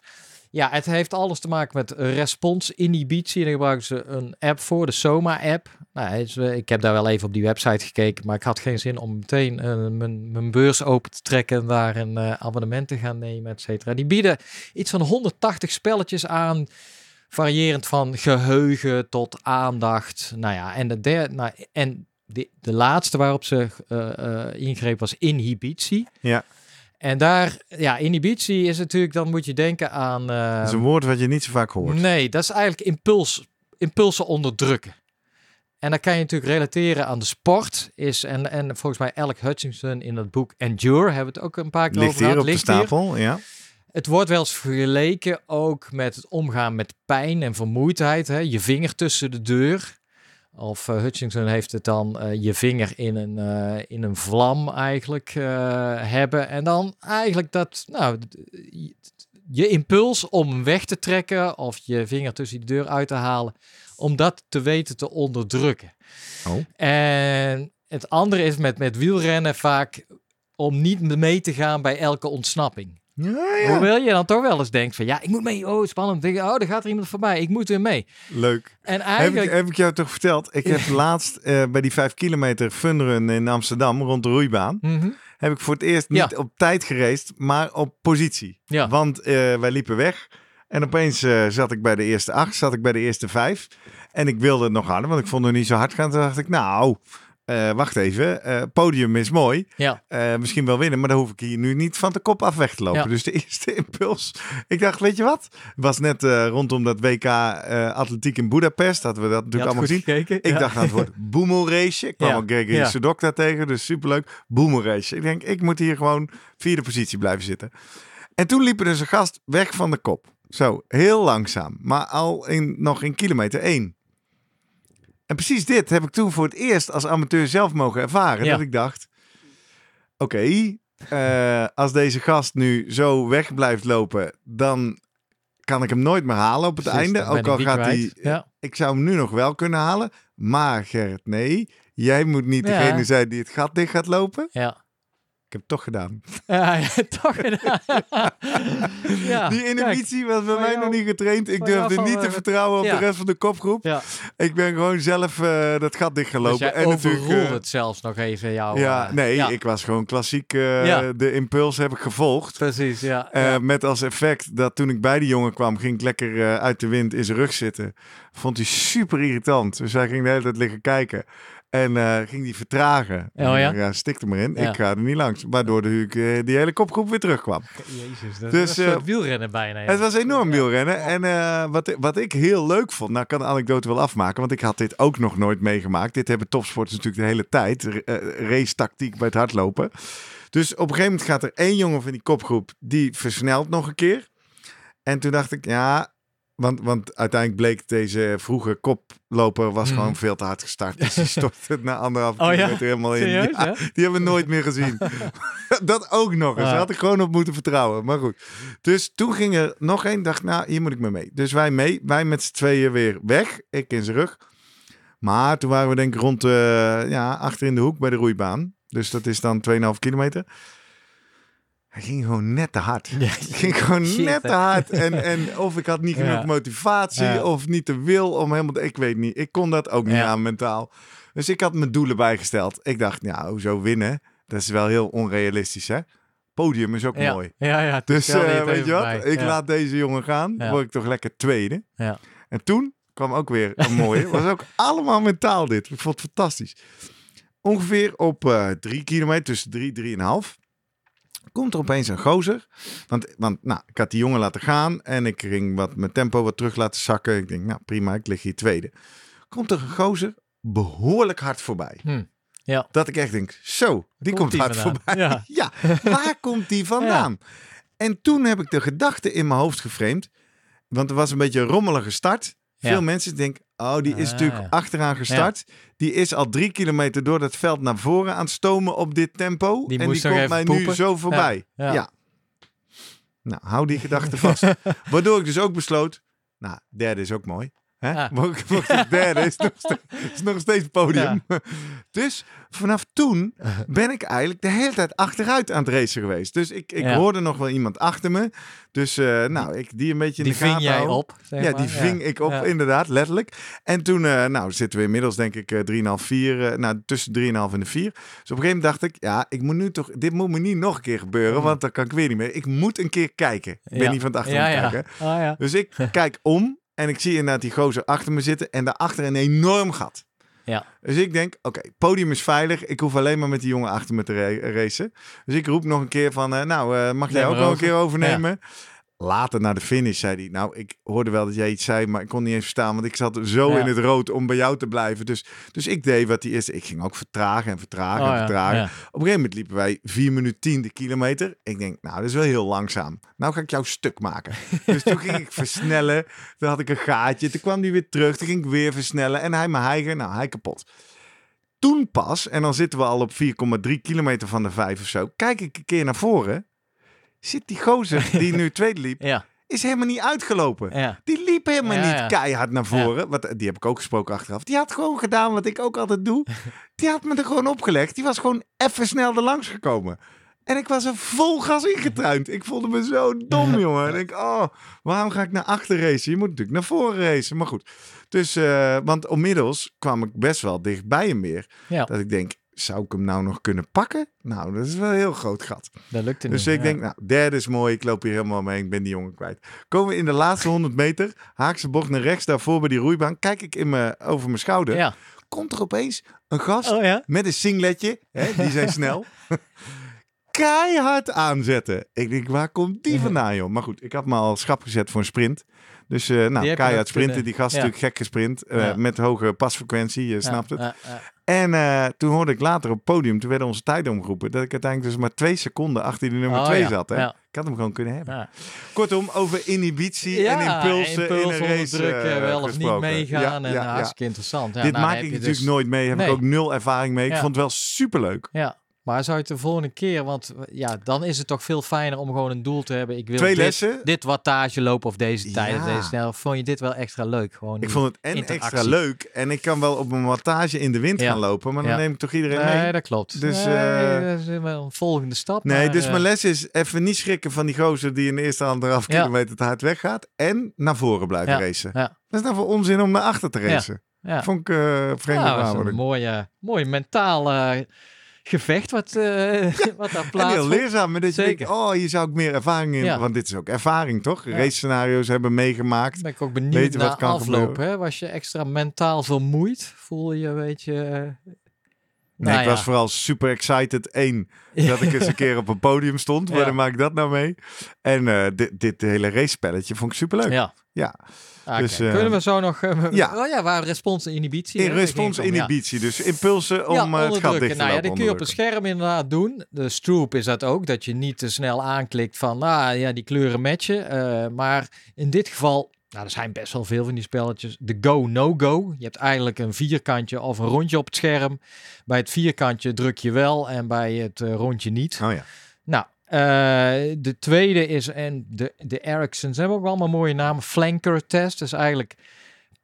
[SPEAKER 1] Ja, het heeft alles te maken met response-inhibitie. En daar gebruiken ze een app voor, de Soma-app. Nou, eh, ik heb daar wel even op die website gekeken, maar ik had geen zin om meteen eh, mijn, beurs open te trekken en daar een eh, abonnement te gaan nemen, et cetera. Die bieden iets van 180 spelletjes aan, variërend van geheugen tot aandacht. Nou ja, en de, derde, nou, en de, de laatste waarop ze ingreep was inhibitie.
[SPEAKER 2] Ja.
[SPEAKER 1] En daar, ja, inhibitie is natuurlijk, dan moet je denken aan...
[SPEAKER 2] Dat is een woord wat je niet zo vaak hoort.
[SPEAKER 1] Nee, dat is eigenlijk impuls, impulsen onderdrukken. En dat kan je natuurlijk relateren aan de sport. Is, en, en volgens mij Alec Hutchinson in het boek Endure hebben we het ook een paar keer
[SPEAKER 2] Ligt
[SPEAKER 1] over
[SPEAKER 2] hier
[SPEAKER 1] gehad.
[SPEAKER 2] op de
[SPEAKER 1] hier.
[SPEAKER 2] stapel, ja.
[SPEAKER 1] Het wordt wel eens vergeleken ook met het omgaan met pijn en vermoeidheid. Hè? Je vinger tussen de deur. Of eh, Hutchinson heeft het dan eh, je vinger in een, eh, in een vlam eigenlijk hebben. En dan eigenlijk dat, nou, je- impuls om weg te trekken of je vinger tussen die deur uit te halen, om dat te weten te onderdrukken.
[SPEAKER 2] Oh.
[SPEAKER 1] En het andere is met, met wielrennen vaak om niet mee te gaan bij elke ontsnapping.
[SPEAKER 2] Ja, ja.
[SPEAKER 1] Hoewel je dan toch wel eens denkt van ja, ik moet mee. Oh, spannend. Oh, er gaat er iemand voorbij. Ik moet weer mee.
[SPEAKER 2] Leuk.
[SPEAKER 1] En
[SPEAKER 2] Heb ik,
[SPEAKER 1] eigenlijk...
[SPEAKER 2] heb ik jou toch verteld? Ik heb [laughs] laatst eh, bij die vijf kilometer funrun in Amsterdam rond de roeibaan.
[SPEAKER 1] Mhm.
[SPEAKER 2] Heb ik voor het eerst niet
[SPEAKER 1] Ja.
[SPEAKER 2] op tijd gereisd, maar op positie. Want eh, wij liepen weg. En opeens eh, zat ik bij de eerste acht, zat ik bij de eerste vijf. En ik wilde het nog harder, want ik vond het niet zo hard gaan. Toen dacht ik, nou, eh, wacht even. eh, podium is mooi.
[SPEAKER 1] Ja.
[SPEAKER 2] Eh, misschien wel winnen, maar dan hoef ik hier nu niet van de kop af weg te lopen.
[SPEAKER 1] Ja.
[SPEAKER 2] Dus de eerste [laughs] impuls. Ik dacht, weet je wat? Was net rondom dat WK atletiek in Budapest. Hadden we dat natuurlijk allemaal gezien.
[SPEAKER 1] gekeken.
[SPEAKER 2] Ik
[SPEAKER 1] ja.
[SPEAKER 2] dacht aan het woord [laughs] boemelrace. Ik kwam
[SPEAKER 1] Ja,
[SPEAKER 2] ook Gregory
[SPEAKER 1] ja.
[SPEAKER 2] Sedok daar tegen, dus superleuk. Boemelrace. Ik denk, ik moet hier gewoon vierde positie blijven zitten. En toen liepen dus een gast weg van de kop. Zo, heel langzaam. Maar al in, nog in kilometer één. En precies dit heb ik toen voor het eerst als amateur zelf mogen ervaren.
[SPEAKER 1] Ja.
[SPEAKER 2] Dat ik dacht, oké, eh, als deze gast nu zo weg blijft lopen, dan kan ik hem nooit meer halen op het
[SPEAKER 1] Precies,
[SPEAKER 2] einde. Ook al gaat hij.
[SPEAKER 1] Ja.
[SPEAKER 2] ik zou hem nu nog wel kunnen halen. Maar Gerrit, nee. Jij moet niet
[SPEAKER 1] Ja.
[SPEAKER 2] degene zijn die het gat dicht gaat lopen.
[SPEAKER 1] Ja.
[SPEAKER 2] Ik heb het toch gedaan.
[SPEAKER 1] Ja, [laughs] toch gedaan. [laughs] ja,
[SPEAKER 2] die
[SPEAKER 1] kijk.
[SPEAKER 2] inhibitie was bij mij
[SPEAKER 1] jou-
[SPEAKER 2] nog niet getraind. Ik durfde niet te
[SPEAKER 1] eh,
[SPEAKER 2] vertrouwen op
[SPEAKER 1] ja.
[SPEAKER 2] de rest van de kopgroep.
[SPEAKER 1] Ja,
[SPEAKER 2] Ik ben gewoon zelf eh, dat gat dicht gaan
[SPEAKER 1] dus
[SPEAKER 2] en natuurlijk. eh,
[SPEAKER 1] het zelfs nog even jou.
[SPEAKER 2] ja, nee,
[SPEAKER 1] ja,
[SPEAKER 2] ik was gewoon klassiek. eh,
[SPEAKER 1] Ja.
[SPEAKER 2] De impuls heb ik gevolgd.
[SPEAKER 1] Precies, ja.
[SPEAKER 2] Eh,
[SPEAKER 1] ja.
[SPEAKER 2] Met als effect dat toen ik bij die jongen kwam, ging ik lekker uit de wind in zijn rug zitten. Vond hij super irritant. Dus hij ging de hele tijd liggen kijken. En eh, ging die vertragen.
[SPEAKER 1] Oh ja?
[SPEAKER 2] En, ja, stik er maar in.
[SPEAKER 1] Ja.
[SPEAKER 2] Ik ga er niet langs. Waardoor de, eh, die hele kopgroep weer terugkwam.
[SPEAKER 1] Jezus, dat
[SPEAKER 2] Dus,
[SPEAKER 1] is een soort
[SPEAKER 2] eh,
[SPEAKER 1] wielrennen bijna. ja.
[SPEAKER 2] Het was enorm wielrennen. En eh, wat, wat ik heel leuk vond, nou ik kan de anekdote wel afmaken, want ik had dit ook nog nooit meegemaakt. Dit hebben topsporters natuurlijk de hele tijd. Eh, race tactiek bij het hardlopen. Dus op een gegeven moment gaat er één jongen van die kopgroep, die versnelt nog een keer. En toen dacht ik, ja, want, want uiteindelijk bleek deze vroege koploper was
[SPEAKER 1] Mhm.
[SPEAKER 2] gewoon veel te hard gestart. Dus die [laughs] stortte na anderhalf
[SPEAKER 1] Oh ja?
[SPEAKER 2] kilometer helemaal in.
[SPEAKER 1] Serieus,
[SPEAKER 2] Ja,
[SPEAKER 1] hè?
[SPEAKER 2] die hebben we nooit meer gezien. [laughs] [laughs] dat ook nog eens. Daar had ik gewoon op moeten vertrouwen. Maar goed. Dus toen ging er nog één. Dacht, nou, hier moet ik mee mee. Dus wij mee. Wij met z'n tweeën weer weg. Ik in zijn rug. Maar toen waren we denk ik rond, eh, ja, achter in de hoek bij de roeibaan. Dus dat is dan 2,5 kilometer. Hij ging gewoon net te hard.
[SPEAKER 1] Ja,
[SPEAKER 2] ging gewoon
[SPEAKER 1] shit,
[SPEAKER 2] net te hard. En, en of ik had niet genoeg
[SPEAKER 1] Ja.
[SPEAKER 2] motivatie
[SPEAKER 1] Ja.
[SPEAKER 2] of niet de wil om helemaal... Ik weet niet. Ik kon dat ook niet aan mentaal. Dus ik had mijn doelen bijgesteld. Ik dacht, nou, hoezo winnen? Dat is wel heel onrealistisch, hè? Podium is ook mooi.
[SPEAKER 1] Ja, ja.
[SPEAKER 2] Dus eh, weet je wat?
[SPEAKER 1] bij.
[SPEAKER 2] Ik laat deze jongen gaan. Dan word ik toch lekker tweede.
[SPEAKER 1] Ja.
[SPEAKER 2] En toen kwam ook weer een mooie. [laughs] was ook allemaal mentaal dit. Ik vond het fantastisch. Ongeveer op eh, drie kilometer, tussen drie, drieënhalf. Komt er opeens een gozer. Want, want nou, ik had die jongen laten gaan. En ik ging wat mijn tempo wat terug laten zakken. Ik denk, nou prima, ik lig hier tweede. Komt er een gozer behoorlijk hard voorbij.
[SPEAKER 1] Hm. Ja.
[SPEAKER 2] Dat ik echt denk, zo, die komt, hard
[SPEAKER 1] vandaan?
[SPEAKER 2] voorbij.
[SPEAKER 1] Ja. [laughs]
[SPEAKER 2] Ja, waar komt die [laughs] vandaan? En toen heb ik de gedachte in mijn hoofd geframed. Want er was een beetje een rommelige start. Veel mensen denken, oh, die is
[SPEAKER 1] Ah,
[SPEAKER 2] natuurlijk achteraan gestart. Die is al drie kilometer door dat veld naar voren aan het stomen op dit tempo.
[SPEAKER 1] Die
[SPEAKER 2] en die komt mij nu zo voorbij. Ja.
[SPEAKER 1] Ja.
[SPEAKER 2] Nou, hou die gedachte vast. [laughs] Waardoor ik dus ook besloot, nou, derde is ook mooi. Hè? [laughs] Ik derde is nog, steeds, is nog steeds podium. [laughs] Dus vanaf toen [laughs] ben ik eigenlijk de hele tijd achteruit aan het racen geweest. Dus ik, ik
[SPEAKER 1] Ja.
[SPEAKER 2] hoorde nog wel iemand achter me. Dus eh, nou, ik die een beetje in
[SPEAKER 1] Die
[SPEAKER 2] de gaten
[SPEAKER 1] ving jij op. zeg
[SPEAKER 2] Ja,
[SPEAKER 1] maar.
[SPEAKER 2] die ving ik op, inderdaad, letterlijk. En toen, eh, nou, zitten we inmiddels denk ik eh 3,5, 4, eh, nou, tussen 3,5 en de 4. Dus op een gegeven moment dacht ik, ja, ik moet nu toch, dit moet me niet nog een keer gebeuren, want dan kan ik weer niet meer. Ik moet een keer kijken. Ik ben niet van het achter
[SPEAKER 1] ja,
[SPEAKER 2] aan
[SPEAKER 1] ja.
[SPEAKER 2] het kijken.
[SPEAKER 1] Ah, ja.
[SPEAKER 2] Dus ik kijk om en ik zie inderdaad die gozer achter me zitten en daarachter een enorm gat.
[SPEAKER 1] Ja.
[SPEAKER 2] Dus ik denk, oké, podium is veilig. Ik hoef alleen maar met die jongen achter me te ra- racen. Dus ik roep nog een keer van, eh, nou, eh, mag jij
[SPEAKER 1] Neem
[SPEAKER 2] ook nog een keer overnemen? Later naar de finish zei hij, nou, ik hoorde wel dat jij iets zei, maar ik kon niet eens verstaan, want ik zat zo
[SPEAKER 1] Ja.
[SPEAKER 2] in het rood om bij jou te blijven. Dus, dus ik deed wat hij is. Ik ging ook vertragen en vertragen
[SPEAKER 1] Oh,
[SPEAKER 2] en
[SPEAKER 1] ja.
[SPEAKER 2] vertragen.
[SPEAKER 1] Ja.
[SPEAKER 2] Op een gegeven moment liepen wij 4 minuten 10 de kilometer. Ik denk, nou, dat is wel heel langzaam. Nou ga ik jou stuk maken. [laughs] dus toen ging ik versnellen. Toen had ik een gaatje. Toen kwam hij weer terug. Toen ging ik weer versnellen. En hij mijn hijger. Nou, hij kapot. Toen pas, en dan zitten we al op 4,3 kilometer van de 5 of zo. Kijk ik een keer naar voren. Zit die gozer [laughs] die nu tweede liep,
[SPEAKER 1] Ja.
[SPEAKER 2] is helemaal niet uitgelopen.
[SPEAKER 1] Ja.
[SPEAKER 2] Die liep helemaal
[SPEAKER 1] Ja,
[SPEAKER 2] niet keihard naar voren. Wat, die heb ik ook gesproken achteraf. Die had gewoon gedaan wat ik ook altijd doe. [laughs] Die had me er gewoon opgelegd. Die was gewoon even snel er langs gekomen. En ik was er vol gas ingetruind. Ik voelde me zo dom, [laughs] jongen. En ik, oh, waarom ga ik naar achter racen? Je moet natuurlijk naar voren racen. Maar goed. Dus, eh, want onmiddels kwam ik best wel dicht bij hem weer. Dat ik denk, zou ik hem nou nog kunnen pakken? Nou, dat is wel een heel groot gat.
[SPEAKER 1] Dat lukte
[SPEAKER 2] Dus
[SPEAKER 1] niet.
[SPEAKER 2] ik
[SPEAKER 1] ja.
[SPEAKER 2] denk, nou, derde is mooi. Ik loop hier helemaal mee. Ik ben die jongen kwijt. Komen we in de laatste 100 meter. Haakse bocht naar rechts. Daarvoor bij die roeibaan. Kijk ik in me, over mijn schouder.
[SPEAKER 1] Ja.
[SPEAKER 2] Komt er opeens een gast
[SPEAKER 1] Oh ja?
[SPEAKER 2] met een singletje. Hè, die zijn [laughs] snel. Keihard aanzetten. Ik denk, waar komt die vandaan, joh? Maar goed, ik had me al schap gezet voor een sprint. Dus eh, nou, keihard sprinten.
[SPEAKER 1] kunnen-
[SPEAKER 2] Die gast natuurlijk gek gesprint. eh. Met hoge pasfrequentie, je snapt het. En eh, toen hoorde ik later op het podium, toen werden onze tijden omgeroepen, dat ik uiteindelijk dus maar twee seconden achter die nummer
[SPEAKER 1] Oh,
[SPEAKER 2] twee
[SPEAKER 1] ja.
[SPEAKER 2] zat. Hè?
[SPEAKER 1] Ja.
[SPEAKER 2] Ik had hem gewoon kunnen hebben.
[SPEAKER 1] ja.
[SPEAKER 2] Kortom, over inhibitie en impulsen
[SPEAKER 1] impuls
[SPEAKER 2] in een race
[SPEAKER 1] onderdrukken,
[SPEAKER 2] eh,
[SPEAKER 1] wel of niet meegaan.
[SPEAKER 2] Ja,
[SPEAKER 1] en hartstikke interessant. Ja,
[SPEAKER 2] Dit
[SPEAKER 1] nou,
[SPEAKER 2] maak ik natuurlijk
[SPEAKER 1] dus-
[SPEAKER 2] nooit mee. Heb
[SPEAKER 1] Nee.
[SPEAKER 2] ik ook nul ervaring mee. Ik vond het wel superleuk.
[SPEAKER 1] Ja, maar zou je het de volgende keer, want ja, dan is het toch veel fijner om gewoon een doel te hebben. Ik wil
[SPEAKER 2] Twee
[SPEAKER 1] dit,
[SPEAKER 2] lessen.
[SPEAKER 1] dit wattage lopen of deze tijd
[SPEAKER 2] Ja.
[SPEAKER 1] deze snel. Vond je dit wel extra leuk? Gewoon
[SPEAKER 2] Ik vond het en
[SPEAKER 1] interactie.
[SPEAKER 2] extra leuk. En ik kan wel op een wattage in de wind
[SPEAKER 1] Ja.
[SPEAKER 2] gaan lopen. Maar dan
[SPEAKER 1] Ja.
[SPEAKER 2] neem ik toch iedereen
[SPEAKER 1] Nee,
[SPEAKER 2] mee?
[SPEAKER 1] dat klopt.
[SPEAKER 2] Dus,
[SPEAKER 1] nee,
[SPEAKER 2] eh,
[SPEAKER 1] dat is wel een volgende stap.
[SPEAKER 2] Nee,
[SPEAKER 1] maar,
[SPEAKER 2] dus
[SPEAKER 1] eh,
[SPEAKER 2] mijn les is even niet schrikken van die gozer die in de eerste anderhalf kilometer te hard weggaat. En naar voren blijven racen. Wat is nou voor onzin om naar achter te racen? Vond ik eh vreemde
[SPEAKER 1] ja, dat is een mooie, mooi mentaal eh, gevecht wat, eh, [laughs] wat daar
[SPEAKER 2] En heel leerzaam. Maar dat je
[SPEAKER 1] Zeker.
[SPEAKER 2] denkt, oh, hier zou ik meer ervaring in.
[SPEAKER 1] Ja.
[SPEAKER 2] Want dit is ook ervaring, toch?
[SPEAKER 1] Ja.
[SPEAKER 2] Race scenario's hebben meegemaakt.
[SPEAKER 1] Ben ik ook benieuwd
[SPEAKER 2] Weten wat
[SPEAKER 1] naar
[SPEAKER 2] kan
[SPEAKER 1] afloop.
[SPEAKER 2] gebeuren.
[SPEAKER 1] Hè? Was je extra mentaal vermoeid? Voel je een beetje... eh,
[SPEAKER 2] Nee,
[SPEAKER 1] nou
[SPEAKER 2] ik
[SPEAKER 1] ja.
[SPEAKER 2] was vooral super excited. Eén, [laughs] dat ik eens een keer op een podium stond.
[SPEAKER 1] Ja.
[SPEAKER 2] Waar maak ik dat nou mee? En eh, dit, dit hele race-spelletje vond ik superleuk.
[SPEAKER 1] Ja.
[SPEAKER 2] Ja.
[SPEAKER 1] Ah,
[SPEAKER 2] Dus, eh,
[SPEAKER 1] Kunnen we zo nog... eh,
[SPEAKER 2] ja.
[SPEAKER 1] Oh ja, waar respons en inhibitie.
[SPEAKER 2] In
[SPEAKER 1] hè,
[SPEAKER 2] respons
[SPEAKER 1] ja.
[SPEAKER 2] inhibitie. Dus impulsen om
[SPEAKER 1] Ja,
[SPEAKER 2] eh, het gat
[SPEAKER 1] onderdrukken.
[SPEAKER 2] dicht te
[SPEAKER 1] Nou ja, dat kun je op het
[SPEAKER 2] onderdrukken.
[SPEAKER 1] scherm inderdaad doen. De stroop is dat ook, dat je niet te snel aanklikt van, nou ja, die kleuren matchen. Eh, maar in dit geval, nou, er zijn best wel veel van die spelletjes. De go, no go. Je hebt eigenlijk een vierkantje of een rondje op het scherm. Bij het vierkantje druk je wel en bij het rondje niet.
[SPEAKER 2] Oh ja.
[SPEAKER 1] Eh, de tweede is, en de, de Ericssons hebben ook allemaal mooie namen. Flanker test, dus eigenlijk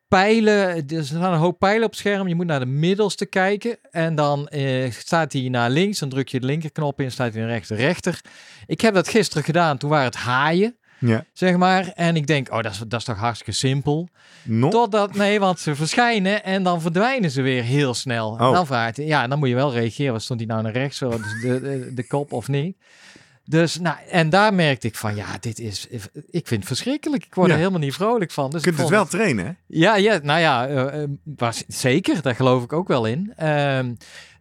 [SPEAKER 1] pijlen. Er staan een hoop pijlen op het scherm. Je moet naar de middelste kijken. En dan eh, staat hij naar links. Dan druk je de linkerknop in, staat hij naar rechts de rechter. Ik heb dat gisteren gedaan. Toen waren het haaien,
[SPEAKER 2] Ja.
[SPEAKER 1] zeg maar. En ik denk, oh, dat is, dat is toch hartstikke simpel.
[SPEAKER 2] Nog?
[SPEAKER 1] Totdat, nee, want ze verschijnen en dan verdwijnen ze weer heel snel. En
[SPEAKER 2] Oh.
[SPEAKER 1] dan vraagt hij, ja, dan moet je wel reageren. Stond hij nou naar rechts, dus de, de, de kop of niet? Dus, nou, en daar merkte ik van, ja, dit is, ik vind het verschrikkelijk. Ik word
[SPEAKER 2] Ja.
[SPEAKER 1] er helemaal niet vrolijk van. Dus
[SPEAKER 2] Je kunt het wel trainen, hè?
[SPEAKER 1] Ja, ja, nou ja, eh, eh, was, zeker, daar geloof ik ook wel in. Ehm,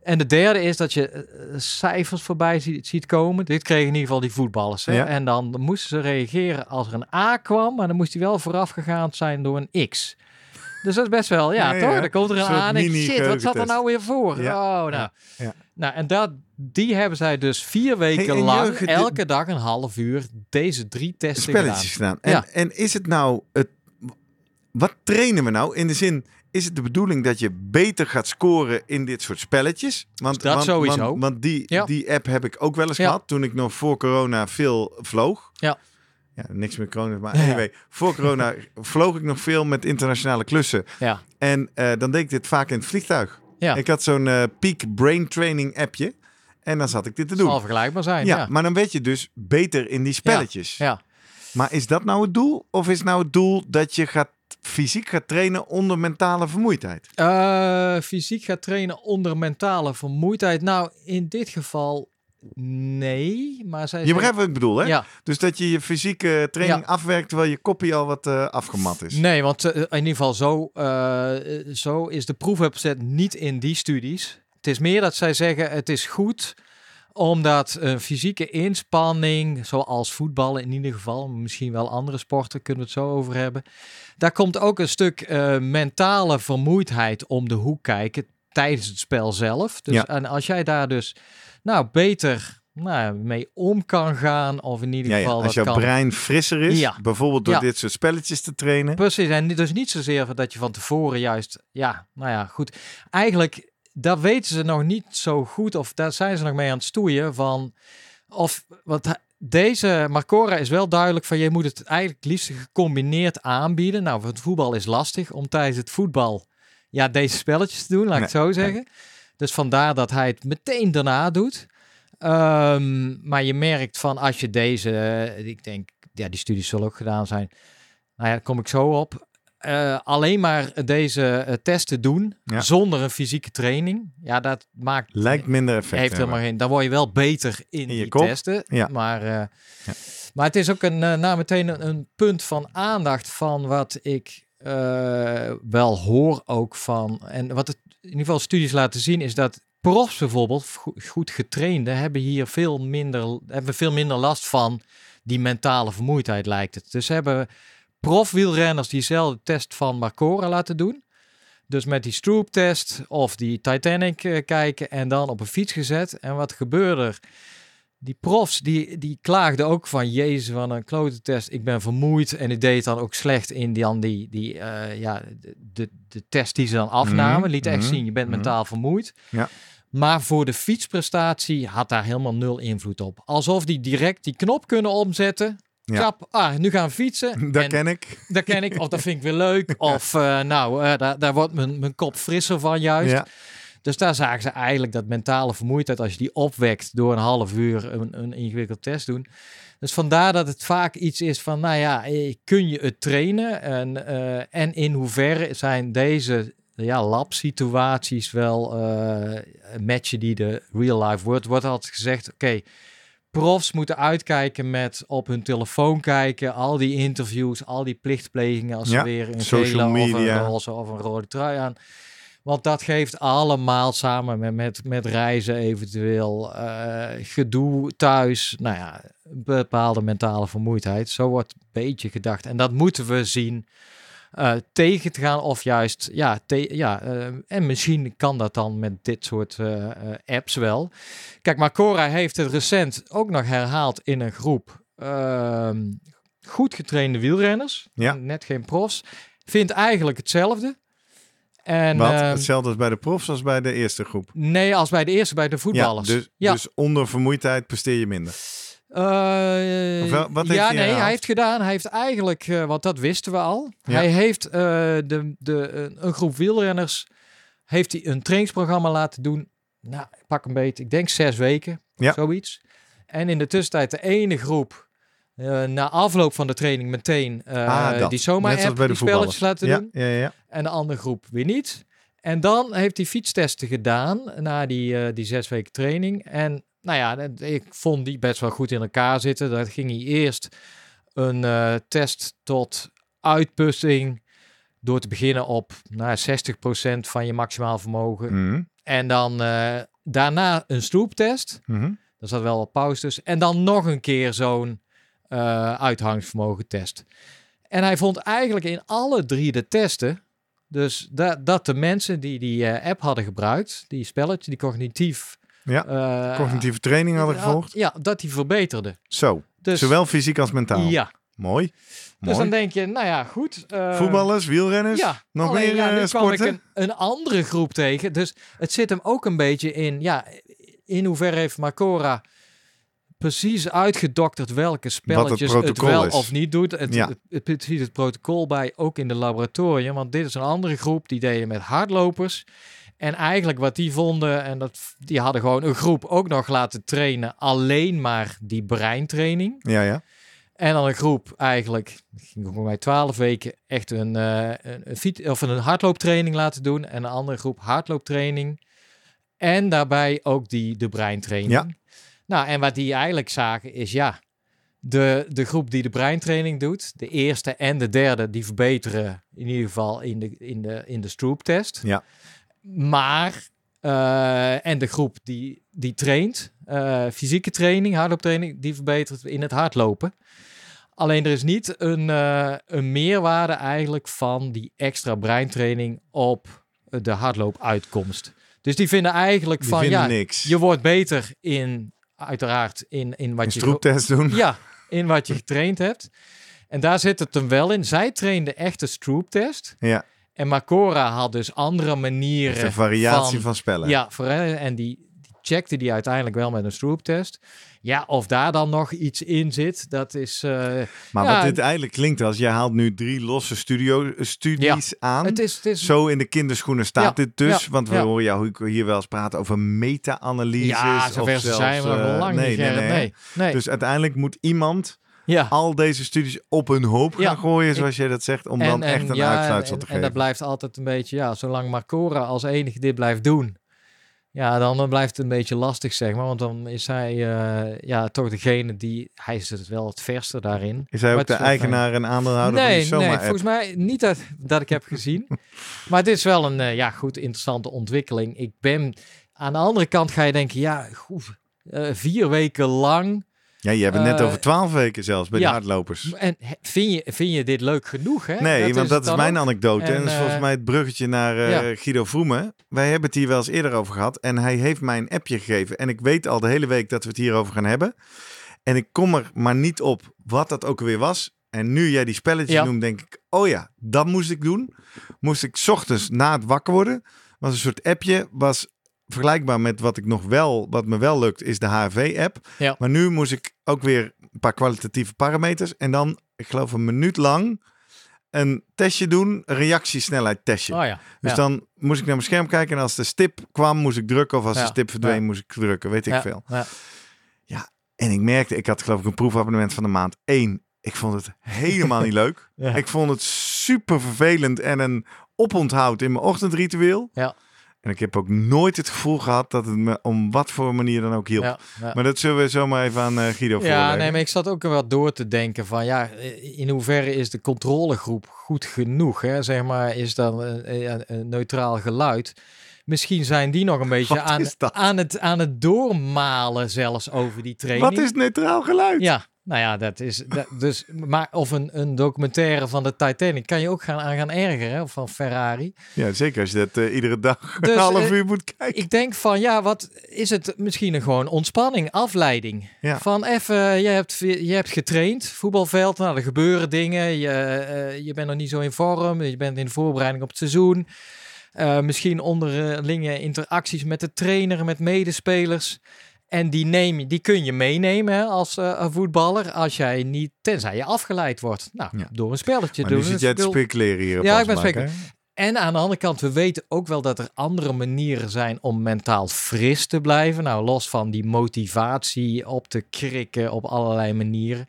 [SPEAKER 1] en de derde is dat je eh, cijfers voorbij ziet, ziet komen. Dit kregen in ieder geval die voetballers. Hè?
[SPEAKER 2] Ja.
[SPEAKER 1] En dan moesten ze reageren als er een A kwam, maar dan moest die wel vooraf gegaan zijn door een X. Dus dat is best wel, ja, toch? Dan komt er een A en ik, shit, wat zat er nou weer voor? Oh, nou.
[SPEAKER 2] ja.
[SPEAKER 1] Nou, en dat, die hebben zij dus vier weken
[SPEAKER 2] en
[SPEAKER 1] lang, elke dag een half uur, deze drie testen
[SPEAKER 2] Spelletjes
[SPEAKER 1] gedaan.
[SPEAKER 2] gedaan. En,
[SPEAKER 1] Ja.
[SPEAKER 2] en is het nou het... wat trainen we nou? In de zin, is het de bedoeling dat je beter gaat scoren in dit soort spelletjes? Want,
[SPEAKER 1] Dat
[SPEAKER 2] want,
[SPEAKER 1] sowieso.
[SPEAKER 2] Want, want die,
[SPEAKER 1] Ja.
[SPEAKER 2] die app heb ik ook wel eens
[SPEAKER 1] Ja.
[SPEAKER 2] gehad toen ik nog voor corona veel vloog.
[SPEAKER 1] Ja.
[SPEAKER 2] Ja, niks met corona, maar
[SPEAKER 1] Ja.
[SPEAKER 2] anyway. [laughs] Voor corona vloog ik nog veel met internationale klussen.
[SPEAKER 1] Ja.
[SPEAKER 2] En eh, dan deed ik dit vaak in het vliegtuig.
[SPEAKER 1] Ja.
[SPEAKER 2] Ik had zo'n eh, Peak Brain Training appje. En dan zat ik dit te doen.
[SPEAKER 1] Zal vergelijkbaar zijn.
[SPEAKER 2] ja,
[SPEAKER 1] Ja.
[SPEAKER 2] maar dan werd je dus beter in die spelletjes.
[SPEAKER 1] Ja.
[SPEAKER 2] Maar is dat nou het doel? Of is nou het doel dat je gaat fysiek gaat trainen onder mentale vermoeidheid?
[SPEAKER 1] Eh, fysiek gaat trainen onder mentale vermoeidheid. Nou, in dit geval nee. Maar zij
[SPEAKER 2] Je begrijpt wat ik bedoel, hè?
[SPEAKER 1] Ja,
[SPEAKER 2] Dus dat je je fysieke training
[SPEAKER 1] Ja.
[SPEAKER 2] afwerkt terwijl je koppie al wat eh, afgemat is.
[SPEAKER 1] nee, want eh, in ieder geval zo, eh, zo is de proefopzet niet in die studies. Het is meer dat zij zeggen het is goed omdat een fysieke inspanning, zoals voetballen in ieder geval, misschien wel andere sporten, kunnen we het zo over hebben. Daar komt ook een stuk mentale vermoeidheid om de hoek kijken tijdens het spel zelf. Dus,
[SPEAKER 2] Ja.
[SPEAKER 1] En als jij daar dus nou, beter nou, mee om kan gaan, of in ieder
[SPEAKER 2] Ja, ja,
[SPEAKER 1] geval
[SPEAKER 2] Als
[SPEAKER 1] dat
[SPEAKER 2] jouw
[SPEAKER 1] kan
[SPEAKER 2] brein frisser is,
[SPEAKER 1] Ja.
[SPEAKER 2] bijvoorbeeld door dit soort spelletjes te trainen.
[SPEAKER 1] Precies, en dus niet zozeer dat je van tevoren juist, ja, nou ja, goed. Eigenlijk, daar weten ze nog niet zo goed, of daar zijn ze nog mee aan het stoeien van, of, hij- deze Marcora is wel duidelijk van, je moet het eigenlijk liefst gecombineerd aanbieden. Nou, het voetbal is lastig om tijdens het voetbal, ja, deze spelletjes te doen, laat ik het zo zeggen. Dus vandaar dat hij het meteen daarna doet. Ehm, maar je merkt van als je deze, eh, ik denk, ja, die studies zullen ook gedaan zijn. Nou ja, daar kom ik zo op. Eh, alleen maar deze eh, testen doen
[SPEAKER 2] Ja.
[SPEAKER 1] zonder een fysieke training. Ja, dat maakt
[SPEAKER 2] Lijkt minder effect.
[SPEAKER 1] heeft helemaal geen. Dan word je wel beter in,
[SPEAKER 2] je
[SPEAKER 1] die
[SPEAKER 2] kop.
[SPEAKER 1] testen.
[SPEAKER 2] Ja.
[SPEAKER 1] Maar, eh, maar het is ook een, nou meteen een, een punt van aandacht van wat ik eh, wel hoor ook van. En wat het in ieder geval studies laten zien is dat profs bijvoorbeeld, go- goed getrainde, hebben hier veel minder, hebben veel minder last van die mentale vermoeidheid lijkt het. Dus hebben profwielrenners diezelfde test van Marcora laten doen. Dus met die Stroop-test of die Titanic eh, kijken en dan op een fiets gezet. En wat gebeurde er? Die profs die, die klaagden ook van Jezus, van een klote test. Ik ben vermoeid en ik deed dan ook slecht in die, dan die, die eh, ja, de, de, test die ze dan afnamen.
[SPEAKER 2] Mhm,
[SPEAKER 1] Liet echt
[SPEAKER 2] mhm,
[SPEAKER 1] zien, je bent
[SPEAKER 2] mhm.
[SPEAKER 1] mentaal vermoeid.
[SPEAKER 2] Ja.
[SPEAKER 1] Maar voor de fietsprestatie had daar helemaal nul invloed op. Alsof die direct die knop kunnen omzetten.
[SPEAKER 2] Ja.
[SPEAKER 1] Klap, ah, nu gaan fietsen. [laughs]
[SPEAKER 2] Dat
[SPEAKER 1] En
[SPEAKER 2] ken ik.
[SPEAKER 1] dat ken ik, of dat vind ik weer leuk. [laughs] Of eh, nou, eh, daar, daar wordt mijn, mijn kop frisser van juist.
[SPEAKER 2] Ja.
[SPEAKER 1] Dus daar zagen ze eigenlijk dat mentale vermoeidheid, als je die opwekt door een half uur een, een ingewikkeld test doen. Dus vandaar dat het vaak iets is van, nou ja, eh, kun je het trainen? En, eh, en in hoeverre zijn deze ja, lab-situaties wel eh, matchen die de real life wordt? Wordt altijd gezegd, oké, profs moeten uitkijken met op hun telefoon kijken, al die interviews, al die plichtplegingen als
[SPEAKER 2] Ja,
[SPEAKER 1] ze weer een
[SPEAKER 2] social
[SPEAKER 1] gele of een roze of een rode trui aan. Want dat geeft allemaal samen met, met, met reizen eventueel eh, gedoe thuis. Nou ja, bepaalde mentale vermoeidheid. Zo wordt een beetje gedacht. En dat moeten we zien eh, tegen te gaan. Of juist, ja, ja eh, en misschien kan dat dan met dit soort apps wel. Kijk, maar Cora heeft het recent ook nog herhaald in een groep. ehm, goed getrainde wielrenners.
[SPEAKER 2] Ja.
[SPEAKER 1] Net geen profs. Vindt eigenlijk hetzelfde. En,
[SPEAKER 2] Wat?
[SPEAKER 1] ehm,
[SPEAKER 2] Hetzelfde als bij de profs als bij de eerste groep.
[SPEAKER 1] Nee, als bij de eerste, bij de voetballers.
[SPEAKER 2] Ja, dus,
[SPEAKER 1] ja.
[SPEAKER 2] dus onder vermoeidheid presteer je minder.
[SPEAKER 1] Eh,
[SPEAKER 2] Of wel- wat heeft
[SPEAKER 1] ja,
[SPEAKER 2] hij
[SPEAKER 1] nee,
[SPEAKER 2] herhaald?
[SPEAKER 1] hij heeft gedaan. Hij heeft eigenlijk, eh, want dat wisten we al.
[SPEAKER 2] Ja.
[SPEAKER 1] Hij heeft eh, de, de, een- groep wielrenners, heeft hij een trainingsprogramma laten doen. Nou, pak een beetje, ik denk zes weken,
[SPEAKER 2] Ja.
[SPEAKER 1] zoiets. En in de tussentijd de ene groep, eh, na afloop van de training meteen, eh,
[SPEAKER 2] Ah,
[SPEAKER 1] die zomaar app, die spelletjes laten
[SPEAKER 2] Ja,
[SPEAKER 1] doen.
[SPEAKER 2] ja, ja.
[SPEAKER 1] En de andere groep weer niet. En dan heeft hij fietstesten gedaan na die, eh, die zes weken training. En nou ja, ik vond die best wel goed in elkaar zitten. Dat ging hij eerst een test tot uitputting door te beginnen op nou, 60% van je maximaal vermogen.
[SPEAKER 2] Mhm,
[SPEAKER 1] En dan daarna een sloeptest. Er zat wel wat pauze tussen. En dan nog een keer zo'n eh uithangsvermogen test. En hij vond eigenlijk in alle drie de testen... Dus dat, dat de mensen die die eh, app hadden gebruikt... die spelletje, die cognitief...
[SPEAKER 2] Ja,
[SPEAKER 1] eh,
[SPEAKER 2] Cognitieve training hadden gevolgd.
[SPEAKER 1] Ja, dat die verbeterde.
[SPEAKER 2] Zo,
[SPEAKER 1] Dus,
[SPEAKER 2] zowel fysiek als mentaal.
[SPEAKER 1] Ja,
[SPEAKER 2] Mooi.
[SPEAKER 1] Dus
[SPEAKER 2] Mooi.
[SPEAKER 1] dan denk je, nou ja, goed.
[SPEAKER 2] Voetballers, wielrenners,
[SPEAKER 1] Ja,
[SPEAKER 2] nog
[SPEAKER 1] alleen,
[SPEAKER 2] meer
[SPEAKER 1] ja, nu kwam ik
[SPEAKER 2] sporten?
[SPEAKER 1] een, een andere groep tegen. Dus het zit hem ook een beetje in, ja, in hoeverre heeft Macora precies uitgedokterd welke spelletjes het,
[SPEAKER 2] protocol
[SPEAKER 1] wel
[SPEAKER 2] is.
[SPEAKER 1] of niet doet. Het,
[SPEAKER 2] Ja.
[SPEAKER 1] het, het, precies het protocol bij, ook in de laboratorium. Want dit is een andere groep, die deden met hardlopers. En eigenlijk wat die vonden, en dat, die hadden gewoon een groep ook nog laten trainen, alleen maar die breintraining.
[SPEAKER 2] Ja, ja.
[SPEAKER 1] En dan een groep eigenlijk, het ging voor mij twaalf weken, echt een, eh, een, een, fiets, of een hardlooptraining laten doen. En een andere groep hardlooptraining. En daarbij ook die, de breintraining.
[SPEAKER 2] Ja.
[SPEAKER 1] Nou, en wat die eigenlijk zagen is, ja, de, de groep die de breintraining doet, de eerste en de derde, die verbeteren in ieder geval in de, in de, in de Stroop-test.
[SPEAKER 2] Ja.
[SPEAKER 1] Maar, eh, en de groep die, die traint, eh, fysieke training, hardlooptraining, die verbetert in het hardlopen. Alleen er is niet een, eh, een meerwaarde eigenlijk van die extra breintraining op de hardloopuitkomst. Dus die vinden eigenlijk
[SPEAKER 2] Die
[SPEAKER 1] van
[SPEAKER 2] vinden
[SPEAKER 1] ja,
[SPEAKER 2] niks.
[SPEAKER 1] je wordt beter in, uiteraard, in, in wat
[SPEAKER 2] Een
[SPEAKER 1] je
[SPEAKER 2] stroeptest doen.
[SPEAKER 1] ja, in wat je getraind hebt. En daar zit het hem wel in. Zij trainde echt de Stroop-test.
[SPEAKER 2] Ja,
[SPEAKER 1] En Macora had dus andere manieren.
[SPEAKER 2] een variatie
[SPEAKER 1] van-
[SPEAKER 2] van, spellen.
[SPEAKER 1] Ja, voor, en die checkte die uiteindelijk wel met een Stroop-test. Ja, of daar dan nog iets in zit, dat is... eh,
[SPEAKER 2] Maar
[SPEAKER 1] Ja,
[SPEAKER 2] wat dit eigenlijk klinkt als, jij haalt nu drie losse studio, studies aan.
[SPEAKER 1] het is, het is
[SPEAKER 2] Zo in de kinderschoenen staat
[SPEAKER 1] Ja,
[SPEAKER 2] dit dus. want we
[SPEAKER 1] ja.
[SPEAKER 2] horen jou hier wel eens praten over meta-analyses.
[SPEAKER 1] ja, zover
[SPEAKER 2] zelfs,
[SPEAKER 1] zijn we
[SPEAKER 2] eh,
[SPEAKER 1] lang
[SPEAKER 2] nee,
[SPEAKER 1] niet,
[SPEAKER 2] nee, nee,
[SPEAKER 1] Nee, nee.
[SPEAKER 2] Dus uiteindelijk moet iemand
[SPEAKER 1] ja.
[SPEAKER 2] al deze studies op een hoop gaan
[SPEAKER 1] Ja,
[SPEAKER 2] gooien, zoals jij dat zegt, om dan echt een
[SPEAKER 1] ja,
[SPEAKER 2] uitsluitsel
[SPEAKER 1] en,
[SPEAKER 2] te
[SPEAKER 1] En
[SPEAKER 2] geven.
[SPEAKER 1] dat blijft altijd een beetje, ja, zolang Marcora als enige dit blijft doen, ja, dan blijft het een beetje lastig, zeg maar. Want dan is hij eh, ja, toch degene die, hij is het wel het verste daarin.
[SPEAKER 2] Is hij ook de eigenaar en aandeelhouder
[SPEAKER 1] nee,
[SPEAKER 2] van die
[SPEAKER 1] nee, volgens mij niet dat, dat ik heb gezien. [laughs] maar het is wel een eh, ja, goed interessante ontwikkeling. Ik ben, aan de andere kant ga je denken, ja, goed, eh, vier weken lang.
[SPEAKER 2] Ja, je hebt het net
[SPEAKER 1] Eh,
[SPEAKER 2] over twaalf weken zelfs bij
[SPEAKER 1] ja.
[SPEAKER 2] de hardlopers.
[SPEAKER 1] En vind je, vind je dit leuk genoeg? Hè?
[SPEAKER 2] Nee, want dat is mijn
[SPEAKER 1] ook.
[SPEAKER 2] anekdote. En,
[SPEAKER 1] En,
[SPEAKER 2] dat is volgens
[SPEAKER 1] eh,
[SPEAKER 2] mij het bruggetje naar eh,
[SPEAKER 1] ja.
[SPEAKER 2] Guido Vroemen. Wij hebben het hier wel eens eerder over gehad. En hij heeft mij een appje gegeven. En ik weet al de hele week dat we het hierover gaan hebben. En ik kom er maar niet op wat dat ook weer was. En nu jij die spelletjes
[SPEAKER 1] Ja.
[SPEAKER 2] noemt, denk ik... Oh ja, dat moest ik doen. Moest ik 's ochtends na het wakker worden. Was een soort appje. Was vergelijkbaar met wat ik nog wel... Wat me wel lukt, is de HRV-app.
[SPEAKER 1] Ja.
[SPEAKER 2] Maar nu moest ik ook weer een paar kwalitatieve parameters. En dan, ik geloof een minuut lang... Een testje doen, een reactiesnelheid testje.
[SPEAKER 1] Oh ja.
[SPEAKER 2] Dus
[SPEAKER 1] ja.
[SPEAKER 2] dan moest ik naar mijn scherm kijken en als de stip kwam, moest ik drukken. Of als de stip verdween, moest ik drukken. Weet ik veel.
[SPEAKER 1] ja.
[SPEAKER 2] En ik merkte, ik had geloof ik een proefabonnement van de maand één. Ik vond het helemaal niet [laughs] leuk. Ik vond het super vervelend en een oponthoud in mijn ochtendritueel.
[SPEAKER 1] Ja.
[SPEAKER 2] En ik heb ook nooit het gevoel gehad dat het me om wat voor manier dan ook hielp.
[SPEAKER 1] Ja, ja.
[SPEAKER 2] Maar dat zullen we zomaar even aan eh, Guido
[SPEAKER 1] Ja,
[SPEAKER 2] voorleggen.
[SPEAKER 1] nee, maar ik zat ook wel door te denken van ja, in hoeverre is de controlegroep goed genoeg? Hè? Zeg maar, is dat een, een- een neutraal geluid? Misschien zijn die nog een beetje aan, aan, het, aan het doormalen zelfs over die training.
[SPEAKER 2] Wat is neutraal geluid?
[SPEAKER 1] Ja, nou ja, dat is dat, dus. Maar of een, een documentaire van de Titanic kan je ook gaan aan gaan ergeren, of van Ferrari.
[SPEAKER 2] Ja, zeker als je dat eh, iedere dag
[SPEAKER 1] Dus, [laughs]
[SPEAKER 2] een half
[SPEAKER 1] eh,
[SPEAKER 2] uur moet kijken.
[SPEAKER 1] Ik denk van ja, wat is het misschien een gewoon ontspanning, afleiding.
[SPEAKER 2] Ja.
[SPEAKER 1] Van even, je hebt, je hebt getraind, voetbalveld, nou er gebeuren dingen, je, eh, je bent nog niet zo in vorm, je bent in de voorbereiding op het seizoen. Misschien onderlinge interacties met de trainer, met medespelers. En die, neem je, die kun je meenemen hè, als eh, voetballer, als jij niet, tenzij je afgeleid wordt. Nou,
[SPEAKER 2] Ja.
[SPEAKER 1] door een spelletje
[SPEAKER 2] Maar
[SPEAKER 1] doen.
[SPEAKER 2] nu zit jij te speculeren hier.
[SPEAKER 1] Ja, ik ben
[SPEAKER 2] hè?
[SPEAKER 1] en aan de andere kant, we weten ook wel dat er andere manieren zijn om mentaal fris te blijven. Nou, los van die motivatie op te krikken op allerlei manieren.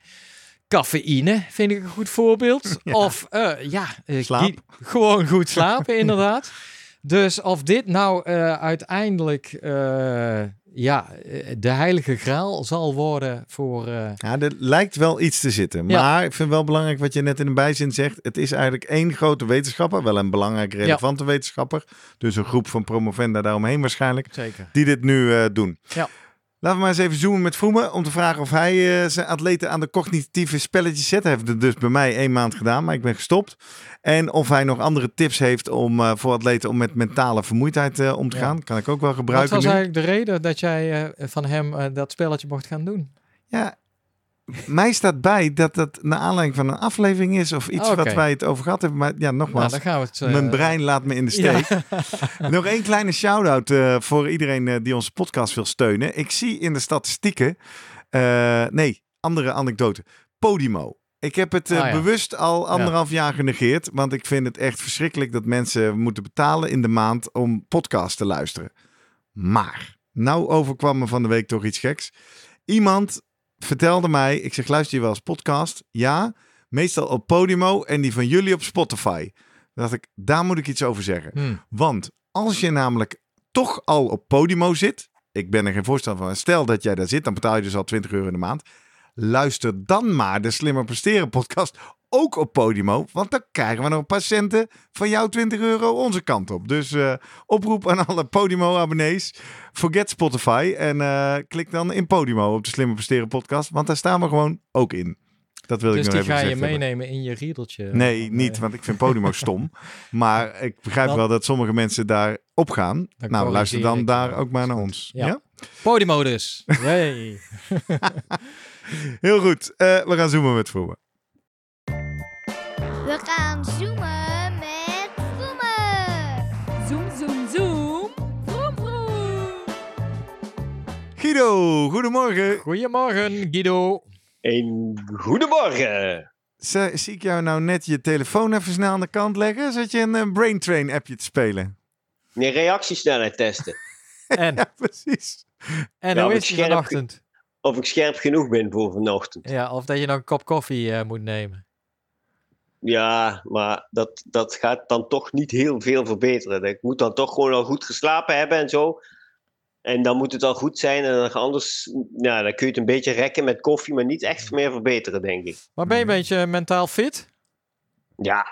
[SPEAKER 1] Cafeïne vind ik een goed voorbeeld. [laughs]
[SPEAKER 2] Ja.
[SPEAKER 1] Of eh, ja, eh,
[SPEAKER 2] Slaap.
[SPEAKER 1] gewoon goed slapen, [laughs] inderdaad. Dus of dit nou eh, uiteindelijk eh, ja, eh, de heilige graal zal worden voor...
[SPEAKER 2] Ja, er lijkt wel iets te zitten.
[SPEAKER 1] Ja.
[SPEAKER 2] Maar ik vind wel belangrijk wat je net in een bijzin zegt. Het is eigenlijk één grote wetenschapper. Wel een belangrijk, relevante wetenschapper. Dus een groep van promovenda daaromheen waarschijnlijk.
[SPEAKER 1] Zeker.
[SPEAKER 2] Die dit nu doen.
[SPEAKER 1] Ja.
[SPEAKER 2] Laten we maar eens even zoomen met Vroemen. Om te vragen of hij eh, zijn atleten aan de cognitieve spelletjes zet. Hij heeft het dus bij mij één maand gedaan. Maar ik ben gestopt. En of hij nog andere tips heeft om, eh, voor atleten om met mentale vermoeidheid eh, om te
[SPEAKER 1] Ja.
[SPEAKER 2] gaan. Kan ik ook wel
[SPEAKER 1] Wat
[SPEAKER 2] gebruiken
[SPEAKER 1] was
[SPEAKER 2] nu.
[SPEAKER 1] eigenlijk de reden dat jij van hem dat spelletje mocht gaan doen?
[SPEAKER 2] Ja, mij staat bij dat dat naar aanleiding van een aflevering is of iets wat wij het over gehad hebben. Maar ja,
[SPEAKER 1] Nou,
[SPEAKER 2] nogmaals,
[SPEAKER 1] dan gaan we het... eh,
[SPEAKER 2] mijn brein laat me in de
[SPEAKER 1] ja.
[SPEAKER 2] steek. [laughs] Nog één kleine shout-out eh, voor iedereen eh, die onze podcast wil steunen. Ik zie in de statistieken, nee, andere anekdote. Podimo. Ik heb het
[SPEAKER 1] Ah, ja.
[SPEAKER 2] bewust al anderhalf jaar genegeerd, want ik vind het echt verschrikkelijk dat mensen moeten betalen in de maand om podcast te luisteren. Maar, nou overkwam me van de week toch iets geks. Iemand vertelde mij, ik zeg luister je wel eens podcast? Ja, meestal op Podimo en die van jullie op Spotify. Dan dacht ik, daar moet ik iets over zeggen.
[SPEAKER 1] Hm.
[SPEAKER 2] Want als je namelijk toch al op Podimo zit, ik ben er geen voorstander van, stel dat jij daar zit, dan betaal je dus al 20 euro in de maand. Luister dan maar de Slimmer Presteren podcast ook op Podimo, want dan krijgen we nog een paar centen van jouw 20 euro onze kant op. Dus eh, oproep aan alle Podimo-abonnees, forget Spotify en eh, klik dan in Podimo op de Slimmer Presteren podcast, want daar staan we gewoon ook in. Dat wil
[SPEAKER 1] Dus
[SPEAKER 2] ik nog
[SPEAKER 1] die
[SPEAKER 2] even
[SPEAKER 1] ga je
[SPEAKER 2] hebben.
[SPEAKER 1] meenemen in je riedeltje?
[SPEAKER 2] Nee,
[SPEAKER 1] Van,
[SPEAKER 2] niet,
[SPEAKER 1] eh,
[SPEAKER 2] want ik vind Podimo [laughs] stom. Maar ik begrijp
[SPEAKER 1] Dan-
[SPEAKER 2] wel dat sommige mensen daar op gaan.
[SPEAKER 1] Dan
[SPEAKER 2] nou, luister dan daar ook maar naar ons.
[SPEAKER 1] Ja.
[SPEAKER 2] Ja?
[SPEAKER 1] Podimo dus. Yay. [laughs] [laughs]
[SPEAKER 2] Heel goed. Eh, we gaan zoomen met voetbal.
[SPEAKER 3] We gaan zoomen met Vroemen.
[SPEAKER 4] Zoom, zoom, zoom. Vroom, vroom.
[SPEAKER 2] Guido, goedemorgen.
[SPEAKER 1] Goedemorgen, Guido.
[SPEAKER 5] Een goedemorgen.
[SPEAKER 2] Z- zie ik jou nou net je telefoon even snel aan de kant leggen? Zat je een eh, Brain Train appje te spelen?
[SPEAKER 5] Nee, reactiesnelheid testen.
[SPEAKER 1] En, [laughs]
[SPEAKER 2] Ja, precies.
[SPEAKER 1] en
[SPEAKER 5] Ja,
[SPEAKER 1] hoe is je
[SPEAKER 5] scherp-
[SPEAKER 1] vanochtend?
[SPEAKER 5] Of ik scherp genoeg ben voor vanochtend.
[SPEAKER 1] Ja, of dat je nog een kop koffie eh, moet nemen.
[SPEAKER 5] Ja, maar dat, dat gaat dan toch niet heel veel verbeteren. Ik moet dan toch gewoon al goed geslapen hebben en zo. En dan moet het al goed zijn. En dan anders, ja, dan kun je het een beetje rekken met koffie, maar niet echt meer verbeteren, denk ik.
[SPEAKER 1] Maar ben je een beetje mentaal fit?
[SPEAKER 5] Ja.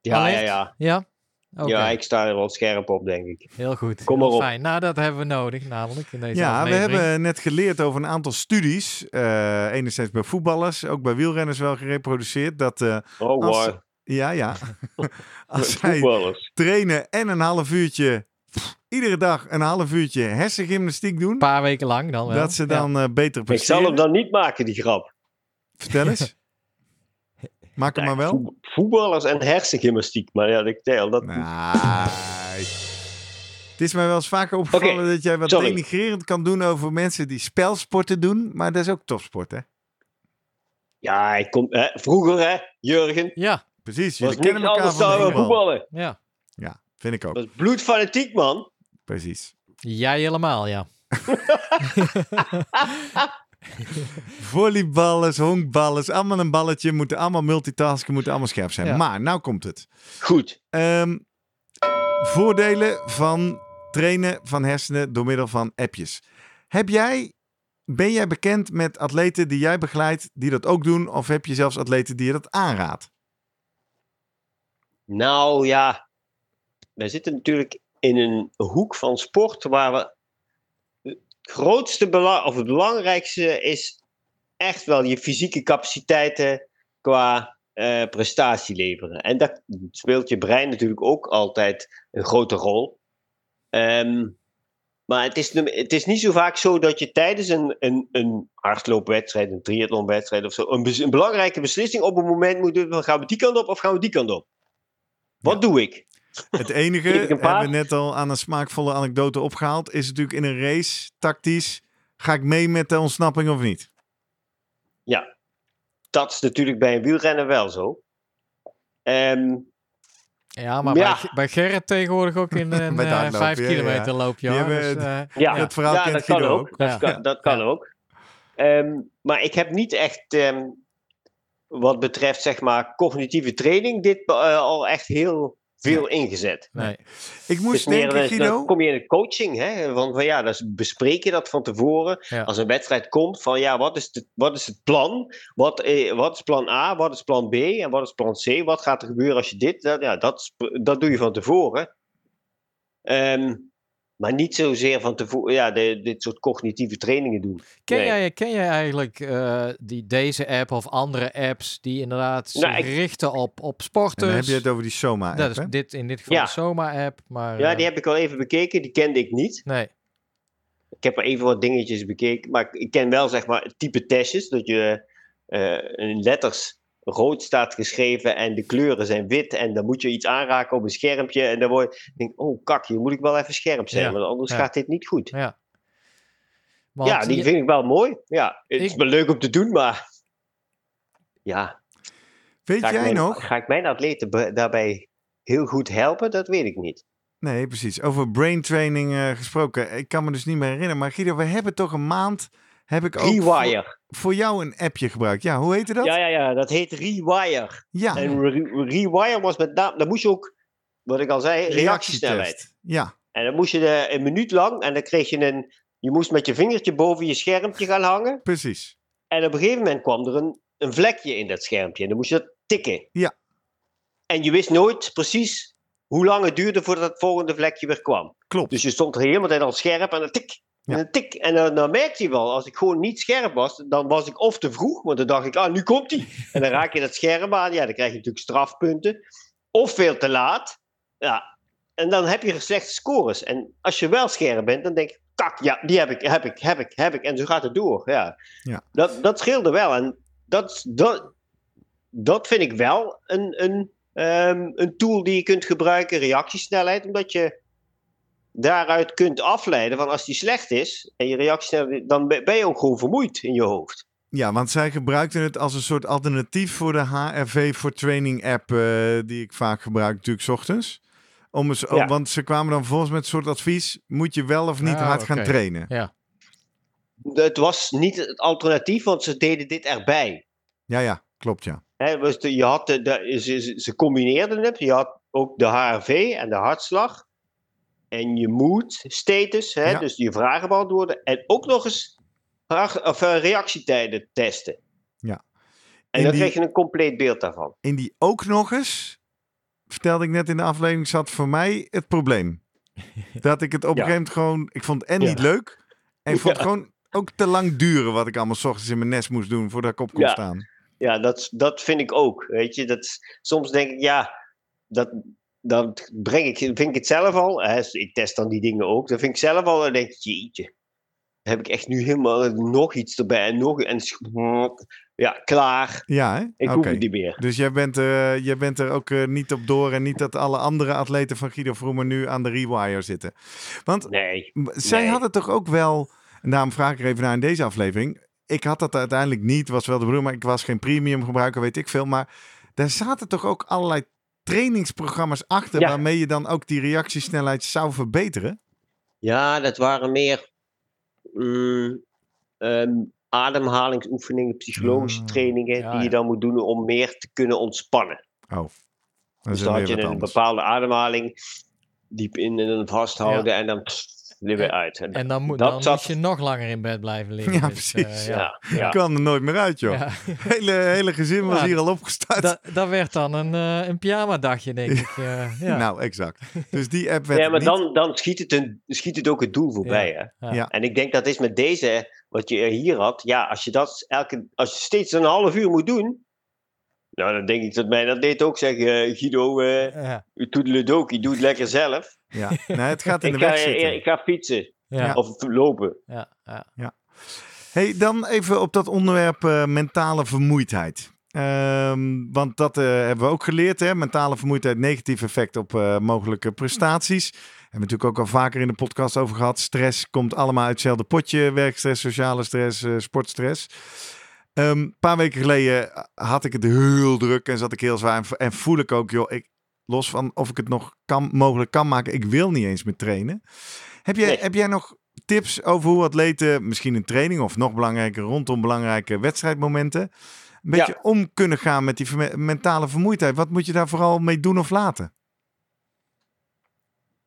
[SPEAKER 5] Ja, ja, ja.
[SPEAKER 1] Ja?
[SPEAKER 5] Ja, ik sta er wel scherp op, denk ik.
[SPEAKER 1] heel goed.
[SPEAKER 5] Kom maar op.
[SPEAKER 1] Fijn. Nou, dat hebben we nodig, namelijk in deze
[SPEAKER 2] Ja, we hebben net geleerd over een aantal studies. eh enerzijds bij voetballers, ook bij wielrenners wel gereproduceerd. Dat, eh,
[SPEAKER 5] Oh,
[SPEAKER 2] Als-
[SPEAKER 5] wow.
[SPEAKER 2] ja, ja. [laughs] Als zij trainen en een half uurtje, pff, iedere dag een half uurtje hersengymnastiek doen.
[SPEAKER 1] Een paar weken lang dan wel.
[SPEAKER 2] dat ze
[SPEAKER 1] Ja.
[SPEAKER 2] dan eh, beter
[SPEAKER 5] Ik zal
[SPEAKER 2] presteren.
[SPEAKER 5] hem dan niet maken, die grap.
[SPEAKER 2] Vertel eens. [laughs] Maak hem maar wel.
[SPEAKER 5] Voet- Voetballers en hersengymnastiek. Maar ja, ik tel dat.
[SPEAKER 2] Nee. Het is mij wel eens vaker opgevallen dat jij wat
[SPEAKER 5] sorry.
[SPEAKER 2] denigrerend kan doen over mensen die spelsporten doen. Maar dat is ook topsport, hè?
[SPEAKER 5] Ja, ik kom, hè, vroeger, hè, Jurgen.
[SPEAKER 1] Ja,
[SPEAKER 2] Precies, jullie kennen elkaar
[SPEAKER 5] anders
[SPEAKER 2] van
[SPEAKER 5] dan voetballen.
[SPEAKER 1] ja.
[SPEAKER 2] Ja, vind ik ook.
[SPEAKER 5] Dat bloedfanatiek, man.
[SPEAKER 2] Precies.
[SPEAKER 1] Jij helemaal, ja. [laughs] [laughs] [laughs]
[SPEAKER 2] Volleyballers, honkballers, allemaal een balletje. Moeten allemaal multitasken, moeten allemaal scherp zijn.
[SPEAKER 1] Ja.
[SPEAKER 2] Maar, nou komt het.
[SPEAKER 5] Goed.
[SPEAKER 2] Ehm, voordelen van trainen van hersenen door middel van appjes. Heb jij, ben jij bekend met atleten die jij begeleidt die dat ook doen? Of heb je zelfs atleten die je dat aanraadt?
[SPEAKER 5] Nou ja, wij zitten natuurlijk in een hoek van sport waar we. Het grootste belang, of het belangrijkste is echt wel je fysieke capaciteiten qua eh, prestatie leveren. En daar speelt je brein natuurlijk ook altijd een grote rol. Ehm, maar het is, het is niet zo vaak zo dat je tijdens een, een, een hardloopwedstrijd, een triathlonwedstrijd of zo, een, belangrijke beslissing op een moment moet doen: van, gaan we die kant op of gaan we die kant op? Wat doe ik?
[SPEAKER 2] Het enige, hebben we net al aan een smaakvolle anekdote opgehaald, is natuurlijk in een race, tactisch, ga ik mee met de ontsnapping of niet?
[SPEAKER 5] Ja, dat is natuurlijk bij een wielrenner wel zo. Ehm,
[SPEAKER 1] Ja, maar
[SPEAKER 5] Ja.
[SPEAKER 1] Bij, bij Gerrit tegenwoordig ook in [laughs] een
[SPEAKER 2] hardlopen,
[SPEAKER 1] vijf
[SPEAKER 2] ja, ja.
[SPEAKER 1] kilometer loop je. Dus,
[SPEAKER 2] het-
[SPEAKER 1] eh,
[SPEAKER 5] ja,
[SPEAKER 2] Dat verhaal
[SPEAKER 5] ja,
[SPEAKER 2] kent
[SPEAKER 5] dat kan ook.
[SPEAKER 2] ook.
[SPEAKER 5] Dat,
[SPEAKER 1] Ja.
[SPEAKER 5] kan, dat kan ook. Ehm, maar ik heb niet echt, ehm, wat betreft zeg maar cognitieve training, dit eh, al echt heel veel ingezet.
[SPEAKER 1] nee.
[SPEAKER 2] Ik moest
[SPEAKER 5] meer,
[SPEAKER 2] denken, Guido,
[SPEAKER 5] dan kom je in de coaching, hè, van, van ja, dan bespreek je dat van tevoren.
[SPEAKER 1] Ja.
[SPEAKER 5] Als een wedstrijd komt, van ja, wat is, de, wat is het plan? Wat, eh, wat is plan A, wat is plan B en wat is plan C? Wat gaat er gebeuren als je dit, dat, ja, dat, dat doe je van tevoren. Ehm, maar niet zozeer van tevoren, ja, de, dit soort cognitieve trainingen doen.
[SPEAKER 1] Ken,
[SPEAKER 5] Nee.
[SPEAKER 1] jij, ken jij eigenlijk eh, die, deze app of andere apps die inderdaad zich
[SPEAKER 5] Nou, ik-
[SPEAKER 1] richten op, op
[SPEAKER 2] en
[SPEAKER 1] sporters?
[SPEAKER 2] dan heb je het over die Soma-app,
[SPEAKER 1] dat is
[SPEAKER 2] hè?
[SPEAKER 1] dit, in dit geval
[SPEAKER 5] Ja.
[SPEAKER 1] de Soma-app, maar...
[SPEAKER 5] Ja,
[SPEAKER 1] eh,
[SPEAKER 5] die heb ik al even bekeken, die kende ik niet.
[SPEAKER 1] Nee,
[SPEAKER 5] Ik heb er even wat dingetjes bekeken. Maar ik, ken wel zeg maar het type testjes. Dat je eh, in letters rood staat geschreven en de kleuren zijn wit. En dan moet je iets aanraken op een schermpje. En dan word je, denk oh kak, hier moet ik wel even scherp zijn.
[SPEAKER 1] Ja,
[SPEAKER 5] Want anders
[SPEAKER 1] ja.
[SPEAKER 5] gaat dit niet goed.
[SPEAKER 1] Ja. Want
[SPEAKER 5] ja, die
[SPEAKER 1] je-
[SPEAKER 5] vind ik wel mooi. Ja, het is wel leuk om te doen, maar... Ja,
[SPEAKER 2] Weet
[SPEAKER 5] ga ik,
[SPEAKER 2] jij
[SPEAKER 5] mijn,
[SPEAKER 2] nog?
[SPEAKER 5] ga ik mijn atleten daarbij heel goed helpen? Dat weet ik niet.
[SPEAKER 2] Nee, precies. Over brain training eh, gesproken. Ik kan me dus niet meer herinneren. Maar Guido, we hebben toch een maand... Heb ik ook voor,
[SPEAKER 5] Rewire.
[SPEAKER 2] voor jou een appje gebruikt. Ja, hoe heette dat?
[SPEAKER 5] Ja, ja, ja, dat heet Rewire.
[SPEAKER 2] Ja,
[SPEAKER 5] En re- Rewire was met name, dan moest je ook, wat ik al zei, reactiesnelheid.
[SPEAKER 2] Ja,
[SPEAKER 5] En dan moest je de, een minuut lang, en dan kreeg je een, je moest met je vingertje boven je schermpje gaan hangen.
[SPEAKER 2] precies.
[SPEAKER 5] En op een gegeven moment kwam er een, een vlekje in dat schermpje. En dan moest je dat tikken.
[SPEAKER 2] Ja.
[SPEAKER 5] En je wist nooit precies hoe lang het duurde voordat het volgende vlekje weer kwam.
[SPEAKER 2] Klopt.
[SPEAKER 5] Dus je stond er helemaal tijd al scherp en dan tik. En
[SPEAKER 2] Ja.
[SPEAKER 5] dan tik. En dan, dan merkte je wel, als ik gewoon niet scherp was, dan was ik of te vroeg, want dan dacht ik, ah, nu komt hij. En dan raak je dat scherm aan, ja, dan krijg je natuurlijk strafpunten. Of veel te laat. Ja. En dan heb je slechte scores. En als je wel scherp bent, dan denk je, kak, ja, die heb ik, heb ik, heb ik, heb ik. En zo gaat het door. Ja.
[SPEAKER 2] Ja.
[SPEAKER 5] Dat, dat scheelde wel. En dat, dat, dat vind ik wel een, een, ehm, een tool die je kunt gebruiken, reactiesnelheid, omdat je daaruit kunt afleiden van als die slecht is en je reactiesnelheid, dan ben je ook gewoon vermoeid in je hoofd.
[SPEAKER 2] Ja, want zij gebruikten het als een soort alternatief voor de HRV voor Training app eh, die ik vaak gebruik natuurlijk 's ochtends. Om eens,
[SPEAKER 5] Ja.
[SPEAKER 2] Want ze kwamen dan vervolgens met een soort advies, moet je wel of niet
[SPEAKER 1] Ah,
[SPEAKER 2] hard gaan trainen?
[SPEAKER 1] Ja.
[SPEAKER 5] Het was niet het alternatief, want ze deden dit erbij.
[SPEAKER 2] Ja, ja, klopt ja.
[SPEAKER 5] Hè, dus de- je had de, ze- ze combineerden het. Je had ook de HRV en de hartslag. En je mood status, hè,
[SPEAKER 2] Ja.
[SPEAKER 5] dus je vragen beantwoorden. En ook nog eens of, eh, reactietijden testen.
[SPEAKER 2] Ja.
[SPEAKER 5] En
[SPEAKER 2] In
[SPEAKER 5] dan
[SPEAKER 2] die-
[SPEAKER 5] kreeg je een compleet beeld daarvan.
[SPEAKER 2] In die ook nog eens, vertelde ik net in de aflevering, zat voor mij het probleem. [laughs] Dat ik het op een
[SPEAKER 5] Ja.
[SPEAKER 2] gegeven moment gewoon, ik vond het en
[SPEAKER 5] Ja.
[SPEAKER 2] niet leuk. En ik vond het gewoon ook te lang duren wat ik allemaal 's ochtends in mijn nest moest doen voordat ik op kon staan.
[SPEAKER 5] Ja, dat, dat vind ik ook. Weet je, dat, soms denk ik, ja, dat, dat breng ik, vind ik het zelf al. Hè, ik test dan die dingen ook. Dan vind ik zelf al, dan denk ik, jeetje. Heb ik echt nu helemaal nog iets erbij en nog en ja, klaar.
[SPEAKER 2] Ja, hè?
[SPEAKER 5] Ik
[SPEAKER 2] Oké.
[SPEAKER 5] hoef het niet meer.
[SPEAKER 2] Dus jij bent, eh, jij bent er ook eh, niet op door en niet dat alle andere atleten van Guido Vroemer nu aan de rewire zitten. Want
[SPEAKER 5] Nee.
[SPEAKER 2] zij
[SPEAKER 5] Nee.
[SPEAKER 2] hadden toch ook wel, en daarom vraag ik er even naar in deze aflevering. Ik had dat uiteindelijk niet, was wel de bedoeling, maar ik was geen premium gebruiker, weet ik veel. Maar daar zaten toch ook allerlei trainingsprogramma's achter
[SPEAKER 5] Ja.
[SPEAKER 2] waarmee je dan ook die reactiesnelheid zou verbeteren?
[SPEAKER 5] Ja, dat waren meer mm, ehm, ademhalingsoefeningen, psychologische
[SPEAKER 2] Ah,
[SPEAKER 5] trainingen
[SPEAKER 1] ja,
[SPEAKER 5] die je dan moet doen om meer te kunnen ontspannen.
[SPEAKER 2] Oh, dat
[SPEAKER 5] Dus dan had je een
[SPEAKER 2] anders.
[SPEAKER 5] bepaalde ademhaling, diep in en dan vasthouden en dan pff, er weer uit. En,
[SPEAKER 1] En dan, moet,
[SPEAKER 5] Dat
[SPEAKER 1] dan
[SPEAKER 5] zat-
[SPEAKER 1] moet je nog langer in bed blijven liggen.
[SPEAKER 2] Ja,
[SPEAKER 1] Dus, eh,
[SPEAKER 2] precies.
[SPEAKER 1] ja.
[SPEAKER 5] ja,
[SPEAKER 2] Ik
[SPEAKER 5] ja.
[SPEAKER 2] kwam er nooit meer uit, joh.
[SPEAKER 1] Ja. [laughs]
[SPEAKER 2] Hele, hele gezin was
[SPEAKER 1] Ja,
[SPEAKER 2] hier al opgestart.
[SPEAKER 1] Dat, dat werd dan een, eh een pyjama-dagje, denk ik. eh, ja. [laughs]
[SPEAKER 2] Nou, exact. Dus die app werd
[SPEAKER 5] Ja, maar
[SPEAKER 2] niet...
[SPEAKER 5] dan, dan schiet, het een, schiet het ook het doel voorbij. Hè?
[SPEAKER 1] Ja.
[SPEAKER 2] Ja.
[SPEAKER 5] En ik denk dat is met deze, wat je hier had, ja, als je dat elke, als je steeds een half uur moet doen, nou, dan denk ik dat mij dat deed ook zeggen, eh, Guido, eh
[SPEAKER 1] Ja.
[SPEAKER 5] u toedeledokie, doe het lekker zelf.
[SPEAKER 2] Ja, nee, het gaat in [laughs]
[SPEAKER 5] Ik
[SPEAKER 2] de
[SPEAKER 5] ga,
[SPEAKER 2] weg zitten.
[SPEAKER 5] ik ga fietsen
[SPEAKER 1] Ja.
[SPEAKER 5] of lopen.
[SPEAKER 1] Ja. Ja.
[SPEAKER 2] Hey, dan even op dat onderwerp eh, mentale vermoeidheid. Ehm, want dat eh, hebben we ook geleerd, hè? mentale vermoeidheid, negatief effect op eh, mogelijke prestaties. Hebben we natuurlijk ook al vaker in de podcast over gehad. Stress komt allemaal uit hetzelfde potje. Werkstress, sociale stress, eh, sportstress. Ehm, Een paar weken geleden had ik het heel druk en zat ik heel zwaar. En, en voel ik ook, joh, ik, los van of ik het nog kan, mogelijk kan maken, ik wil niet eens meer trainen. Heb jij,
[SPEAKER 5] Nee.
[SPEAKER 2] heb jij nog tips over hoe atleten, misschien in training of nog belangrijker, rondom belangrijke wedstrijdmomenten, een beetje
[SPEAKER 5] Ja.
[SPEAKER 2] om kunnen gaan met die mentale vermoeidheid? Wat moet je daar vooral mee doen of laten?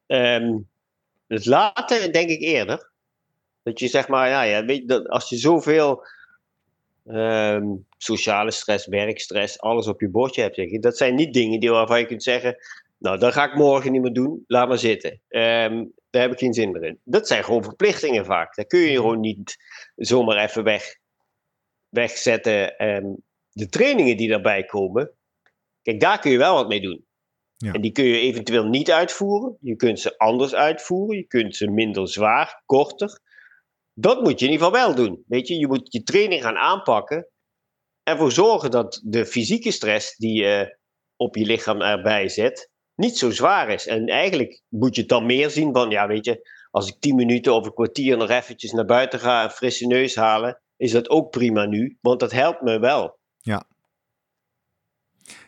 [SPEAKER 5] Ehm, het later denk ik eerder. Dat je zeg maar, ja, ja weet je, dat als je zoveel ehm, sociale stress, werkstress, alles op je bordje hebt, zeg je, dat zijn niet dingen die waarvan je kunt zeggen, nou, dat ga ik morgen niet meer doen, laat maar zitten. Ehm, daar heb ik geen zin meer in. Dat zijn gewoon verplichtingen vaak. Daar kun je gewoon niet zomaar even weg, wegzetten. Ehm, de trainingen die daarbij komen, kijk, daar kun je wel wat mee doen.
[SPEAKER 2] Ja.
[SPEAKER 5] En die kun je eventueel niet uitvoeren. Je kunt ze anders uitvoeren. Je kunt ze minder zwaar, korter. Dat moet je in ieder geval wel doen. Weet je, je moet je training gaan aanpakken. En ervoor zorgen dat de fysieke stress die je op je lichaam erbij zet, niet zo zwaar is. En eigenlijk moet je het dan meer zien van, ja, weet je, als ik tien minuten of een kwartier nog eventjes naar buiten ga en frisse neus halen, is dat ook prima nu, want dat helpt me wel.
[SPEAKER 2] Ja,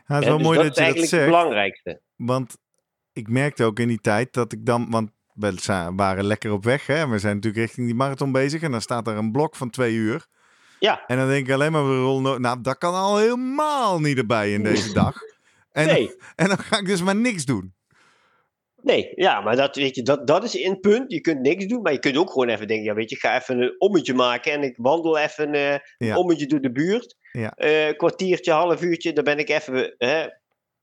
[SPEAKER 2] is wel
[SPEAKER 5] dus
[SPEAKER 2] mooi
[SPEAKER 5] dat
[SPEAKER 2] dat,
[SPEAKER 5] is
[SPEAKER 2] je dat
[SPEAKER 5] eigenlijk
[SPEAKER 2] zegt.
[SPEAKER 5] het belangrijkste.
[SPEAKER 2] Want ik merkte ook in die tijd dat ik dan... Want we waren lekker op weg. Hè? We zijn natuurlijk richting die marathon bezig. En dan staat er een blok van twee uur.
[SPEAKER 5] Ja,
[SPEAKER 2] En dan denk ik alleen maar... we rollen- Nou, dat kan al helemaal niet erbij in deze dag. En,
[SPEAKER 5] nee. [laughs]
[SPEAKER 2] en dan ga ik dus maar niks doen.
[SPEAKER 5] Nee, ja, maar dat, weet je, dat, dat is een punt. Je kunt niks doen, maar je kunt ook gewoon even denken: ja, weet je, ik ga even een ommetje maken en ik wandel even eh,
[SPEAKER 2] Ja.
[SPEAKER 5] een ommetje door de buurt.
[SPEAKER 2] Ja.
[SPEAKER 5] Eh, kwartiertje, half uurtje, dan ben ik even hè,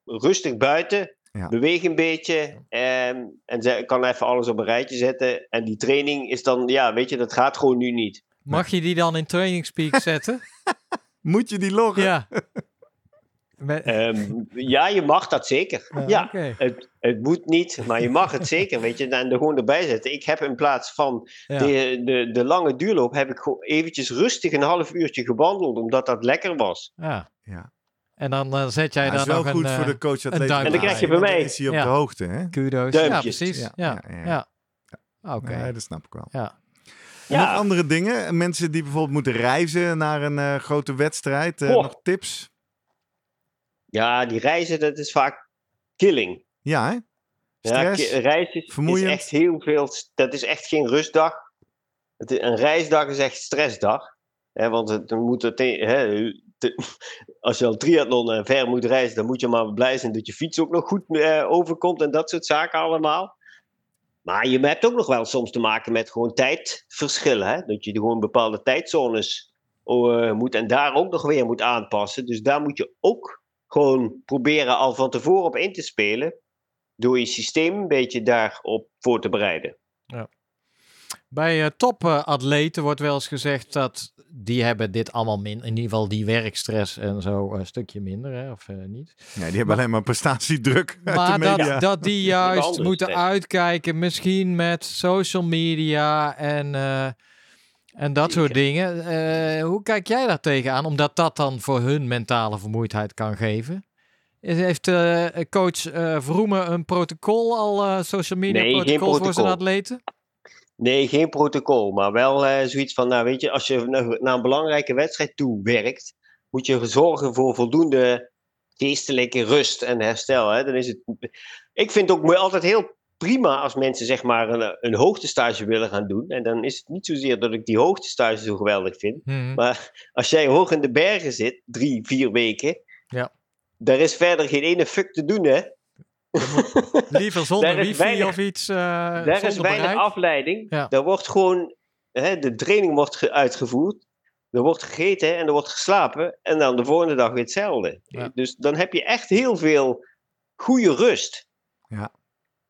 [SPEAKER 5] rustig buiten.
[SPEAKER 2] Ja.
[SPEAKER 5] Beweeg een beetje ehm, en ze- kan even alles op een rijtje zetten. En die training is dan, ja, weet je, dat gaat gewoon nu niet.
[SPEAKER 1] Mag je die dan in trainingspeak [laughs] zetten?
[SPEAKER 2] Moet je die loggen?
[SPEAKER 1] ja. [laughs] Met-
[SPEAKER 5] Ehm, ja, je mag dat zeker.
[SPEAKER 1] Ja,
[SPEAKER 5] het, het moet niet, maar je mag het [laughs] zeker, weet je, en er gewoon erbij zetten. Ik heb in plaats van
[SPEAKER 1] ja.
[SPEAKER 5] de, de, de lange duurloop heb ik gewoon eventjes rustig een half uurtje gewandeld, omdat dat lekker was.
[SPEAKER 1] ja.
[SPEAKER 2] Ja.
[SPEAKER 1] En dan eh, zet jij
[SPEAKER 2] Ja,
[SPEAKER 1] daar
[SPEAKER 2] wel
[SPEAKER 1] nog
[SPEAKER 2] goed
[SPEAKER 1] een
[SPEAKER 2] voor
[SPEAKER 1] eh,
[SPEAKER 2] de coach
[SPEAKER 1] duimpje.
[SPEAKER 2] atleet.
[SPEAKER 1] En dan
[SPEAKER 5] krijg je bij mij-
[SPEAKER 2] is hij op
[SPEAKER 1] Ja.
[SPEAKER 2] de hoogte, hè?
[SPEAKER 1] kudo's. Ja,
[SPEAKER 5] Duimpjes.
[SPEAKER 1] precies.
[SPEAKER 2] Ja,
[SPEAKER 1] Ja,
[SPEAKER 2] ja,
[SPEAKER 1] ja.
[SPEAKER 2] ja.
[SPEAKER 1] Oké.
[SPEAKER 2] Nee, dat snap ik wel.
[SPEAKER 1] Ja.
[SPEAKER 2] En nog
[SPEAKER 5] Ja,
[SPEAKER 2] andere dingen? Mensen die bijvoorbeeld moeten reizen naar een eh, grote wedstrijd. eh, nog tips?
[SPEAKER 5] ja, die reizen, dat is vaak killing.
[SPEAKER 2] Ja, hè?
[SPEAKER 5] Ja,
[SPEAKER 2] Stress?
[SPEAKER 5] ki- reizen is, echt heel veel, dat is echt geen rustdag. Het, is- een reisdag is echt stressdag. Hè, want het, dan moet het, hè, [laughs] als je al triathlon en ver moet reizen, dan moet je maar blij zijn dat je fiets ook nog goed eh, overkomt en dat soort zaken allemaal. Maar je hebt ook nog wel soms te maken met gewoon tijdverschillen. Hè? Dat je gewoon bepaalde tijdzones eh, moet en daar ook nog weer moet aanpassen. Dus daar moet je ook gewoon proberen al van tevoren op in te spelen. Door je systeem een beetje daarop voor te bereiden.
[SPEAKER 1] Bij eh, topatleten wordt wel eens gezegd dat die hebben dit allemaal min. In ieder geval die werkstress en zo een stukje minder, hè? of eh, niet.
[SPEAKER 2] Ja, die hebben alleen maar prestatiedruk uit [laughs]
[SPEAKER 1] Maar
[SPEAKER 2] de media.
[SPEAKER 1] dat, dat die [laughs] juist moeten
[SPEAKER 5] stress.
[SPEAKER 1] uitkijken, misschien met social media en, eh, en dat soort dingen. Eh, hoe kijk jij daar tegenaan? Omdat dat dan voor hun mentale vermoeidheid kan geven. Is- Heeft eh, coach eh Vroemen een protocol al, eh, social media
[SPEAKER 5] Nee, geen
[SPEAKER 1] protocol voor zijn
[SPEAKER 5] protocol.
[SPEAKER 1] atleten?
[SPEAKER 5] Nee, geen protocol, maar wel eh, zoiets van, nou weet je, als je naar, naar een belangrijke wedstrijd toe werkt, moet je zorgen voor voldoende geestelijke rust en herstel. Hè? Dan is het, ik vind het ook altijd heel prima als mensen zeg maar een, een hoogtestage willen gaan doen. En dan is het niet zozeer dat ik die hoogtestage zo geweldig vind,
[SPEAKER 1] Hmm.
[SPEAKER 5] maar als jij hoog in de bergen zit, drie, vier weken,
[SPEAKER 1] Ja.
[SPEAKER 5] daar is verder geen ene fuck te doen, hè. [laughs]
[SPEAKER 1] Liever zonder wifi
[SPEAKER 5] weinig-
[SPEAKER 1] of iets. eh
[SPEAKER 5] Daar is weinig
[SPEAKER 1] bereik.
[SPEAKER 5] afleiding.
[SPEAKER 1] Ja.
[SPEAKER 5] Daar wordt gewoon, hè, de training wordt ge- uitgevoerd. Er wordt gegeten en er wordt geslapen. En dan de volgende dag weer hetzelfde.
[SPEAKER 1] Ja.
[SPEAKER 5] Dus dan heb je echt heel veel goede rust.
[SPEAKER 2] Ja.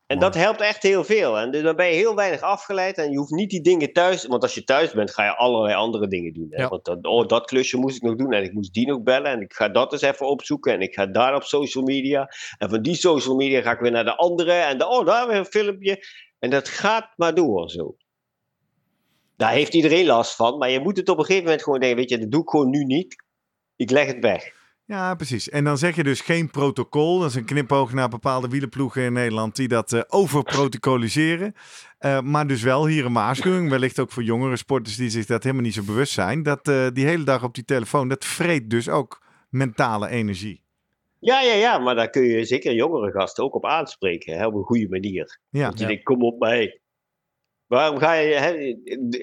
[SPEAKER 5] En dat helpt echt heel veel. En dus dan ben je heel weinig afgeleid. En je hoeft niet die dingen thuis. Want als je thuis bent, ga je allerlei andere dingen doen. Hè?
[SPEAKER 1] Ja.
[SPEAKER 5] Want dat, oh, dat klusje moest ik nog doen. En ik moest die nog bellen. En ik ga dat eens even opzoeken. En ik ga daar op social media. En van die social media ga ik weer naar de andere. En de, oh, daar weer een filmpje. En dat gaat maar door zo. Daar heeft iedereen last van. Maar je moet het op een gegeven moment gewoon denken: weet je, dat doe ik gewoon nu niet. Ik leg het weg.
[SPEAKER 2] Ja, precies. En dan zeg je dus geen protocol. Dat is een knipoog naar bepaalde wielenploegen in Nederland die dat eh overprotocoliseren. Eh, maar dus wel hier een waarschuwing, wellicht ook voor jongere sporters die zich dat helemaal niet zo bewust zijn. Dat eh, die hele dag op die telefoon, dat vreet dus ook mentale energie.
[SPEAKER 5] Ja, ja, ja. Maar daar kun je zeker jongere gasten ook op aanspreken. Hè, op een goede manier.
[SPEAKER 2] Ja,
[SPEAKER 5] Dat je
[SPEAKER 1] Ja.
[SPEAKER 5] denkt, kom op mij. Waarom ga je, hè,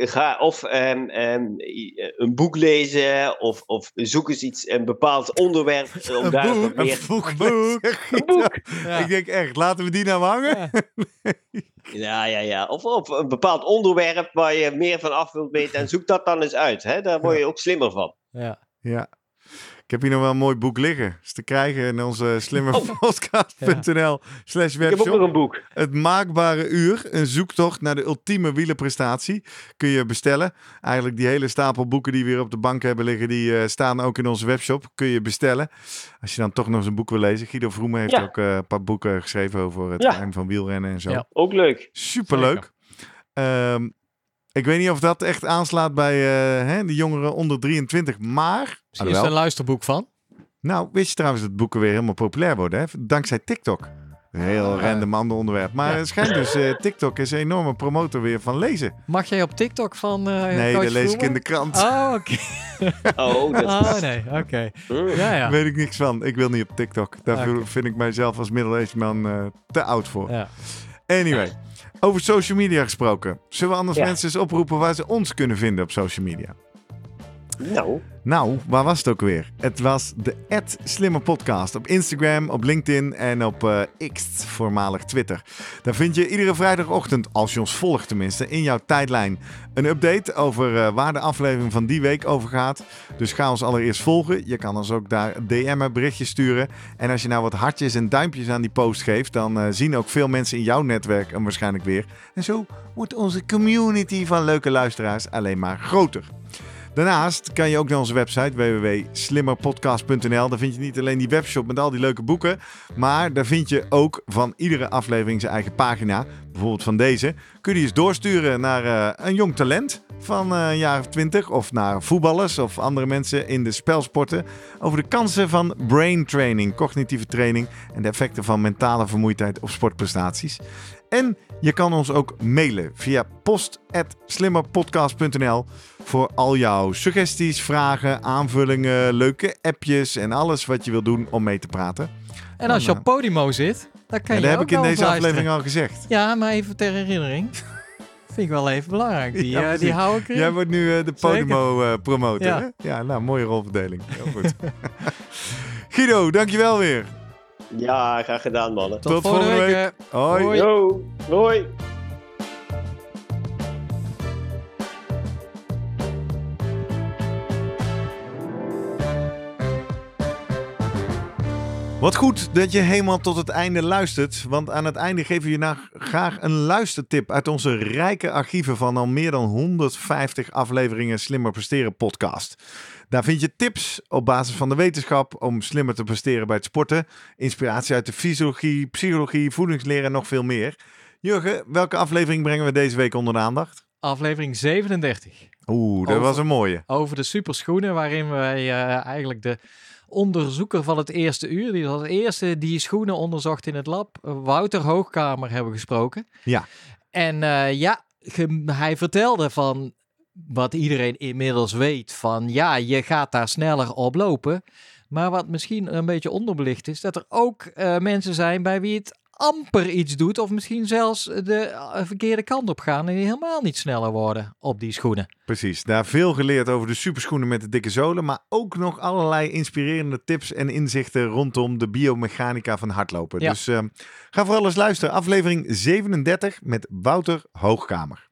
[SPEAKER 5] ga of een boek lezen, of, of zoek eens iets, een bepaald onderwerp. Om
[SPEAKER 2] een
[SPEAKER 5] daar
[SPEAKER 2] boek,
[SPEAKER 5] meer...
[SPEAKER 2] een boek.
[SPEAKER 1] Een boek. [laughs]
[SPEAKER 2] Een
[SPEAKER 5] boek.
[SPEAKER 1] Ja.
[SPEAKER 2] Ik denk echt, laten we die nou hangen?
[SPEAKER 1] Ja. [laughs]
[SPEAKER 5] Ja, ja, ja. Of, of een bepaald onderwerp waar je meer van af wilt weten. En zoek dat dan eens uit. Hè? Daar word je ook slimmer van.
[SPEAKER 1] Ja.
[SPEAKER 2] Ja. Heb hier nog wel een mooi boek liggen. Is te krijgen in onze slimmerpodcast.nl slash
[SPEAKER 5] Ik heb ook nog
[SPEAKER 2] webshop.
[SPEAKER 5] een boek.
[SPEAKER 2] Het maakbare uur, een zoektocht naar de ultieme wielerprestatie, kun je bestellen. Eigenlijk die hele stapel boeken die we hier op de bank hebben liggen, die eh, staan ook in onze webshop. Kun je bestellen. Als je dan toch nog eens een boek wil lezen. Guido Vroemen heeft
[SPEAKER 5] Ja.
[SPEAKER 2] ook eh, een paar boeken geschreven over het
[SPEAKER 5] Ja.
[SPEAKER 2] van wielrennen en zo.
[SPEAKER 1] Ja.
[SPEAKER 5] Ook leuk.
[SPEAKER 2] Superleuk. Ehm, Ik weet niet of dat echt aanslaat bij eh, hè, de jongeren onder 23, maar...
[SPEAKER 1] Misschien is er een luisterboek van.
[SPEAKER 2] Nou, wist je trouwens dat boeken weer helemaal populair worden, hè? Dankzij TikTok. Een heel random ander onderwerp. Maar
[SPEAKER 1] Ja.
[SPEAKER 2] het schijnt dus, eh, TikTok is een enorme promotor weer van lezen.
[SPEAKER 1] Mag jij op TikTok van eh
[SPEAKER 2] Nee, dat lees ik in de krant.
[SPEAKER 1] Oh, oké. [laughs]
[SPEAKER 5] Oh, dat
[SPEAKER 1] Oh, nee, oké. Ja, ja.
[SPEAKER 2] Weet ik niks van. Ik wil niet op TikTok. Daar vind ik mijzelf als middle-aged man eh, te oud voor.
[SPEAKER 1] ja.
[SPEAKER 2] Anyway, over social media gesproken. Zullen we anders
[SPEAKER 5] Ja.
[SPEAKER 2] mensen eens oproepen waar ze ons kunnen vinden op social media?
[SPEAKER 5] Nou,
[SPEAKER 2] Nou, waar was het ook weer? Het was de Slimme Podcast op Instagram, op LinkedIn en op eh, X, voormalig Twitter. Daar vind je iedere vrijdagochtend, als je ons volgt tenminste, in jouw tijdlijn een update over eh, waar de aflevering van die week over gaat. Dus ga ons allereerst volgen. Je kan ons ook daar DM'en, berichtjes sturen. En als je nou wat hartjes en duimpjes aan die post geeft, dan eh, zien ook veel mensen in jouw netwerk hem waarschijnlijk weer. En zo wordt onze community van leuke luisteraars alleen maar groter. Daarnaast kan je ook naar onze website www.slimmerpodcast.nl. Daar vind je niet alleen die webshop met al die leuke boeken, maar daar vind je ook van iedere aflevering zijn eigen pagina. Bijvoorbeeld van deze. Kun je eens doorsturen naar eh, een jong talent van eh, een jaar of twintig of naar voetballers of andere mensen in de spelsporten over de kansen van brain training, cognitieve training en de effecten van mentale vermoeidheid op sportprestaties. En je kan ons ook mailen via post.slimmerpodcast.nl voor al jouw suggesties, vragen, aanvullingen, leuke appjes en alles wat je wil doen om mee te praten.
[SPEAKER 1] En als je op Podimo zit, dan kan
[SPEAKER 2] En
[SPEAKER 1] je
[SPEAKER 2] dat heb ik in deze aflevering al gezegd.
[SPEAKER 1] Ja, maar even ter herinnering. Vind ik wel even belangrijk. Die,
[SPEAKER 2] Ja,
[SPEAKER 1] eh, die hou ik erin.
[SPEAKER 2] Jij wordt nu eh, de Podimo eh, promotor,
[SPEAKER 1] Ja.
[SPEAKER 2] Ja, nou, mooie rolverdeling. Heel goed. [laughs] Guido, dankjewel weer.
[SPEAKER 5] Ja, graag gedaan, mannen.
[SPEAKER 1] Tot,
[SPEAKER 2] tot
[SPEAKER 1] volgende
[SPEAKER 2] volgende
[SPEAKER 1] week.
[SPEAKER 2] week. Hoi.
[SPEAKER 1] Hoi.
[SPEAKER 5] Yo, hoi.
[SPEAKER 2] Wat goed dat je helemaal tot het einde luistert. Want aan het einde geven we je nou graag een luistertip uit onze rijke archieven van al meer dan 150 afleveringen Slimmer Presteren podcast. Daar vind je tips op basis van de wetenschap om slimmer te presteren bij het sporten. Inspiratie uit de fysiologie, psychologie, voedingsleer en nog veel meer. Jurgen, welke aflevering brengen we deze week onder de aandacht?
[SPEAKER 1] Aflevering 37.
[SPEAKER 2] Oeh, dat
[SPEAKER 1] Over-
[SPEAKER 2] was een mooie.
[SPEAKER 1] Over de superschoenen, waarin wij eh, eigenlijk de onderzoeker van het eerste uur, die als eerste die schoenen onderzocht in het lab, Wouter Hoogkamer, hebben gesproken.
[SPEAKER 2] Ja.
[SPEAKER 1] En eh, ja, hij vertelde van wat iedereen inmiddels weet, van ja, je gaat daar sneller op lopen. Maar wat misschien een beetje onderbelicht is, dat er ook eh, mensen zijn bij wie het amper iets doet, of misschien zelfs de eh, verkeerde kant op gaan en die helemaal niet sneller worden op die schoenen.
[SPEAKER 2] Precies, daar veel geleerd over de superschoenen met de dikke zolen, maar ook nog allerlei inspirerende tips en inzichten rondom de biomechanica van hardlopen.
[SPEAKER 1] Ja.
[SPEAKER 2] Dus eh, ga vooral eens luisteren. Aflevering 37 met Wouter Hoogkamer.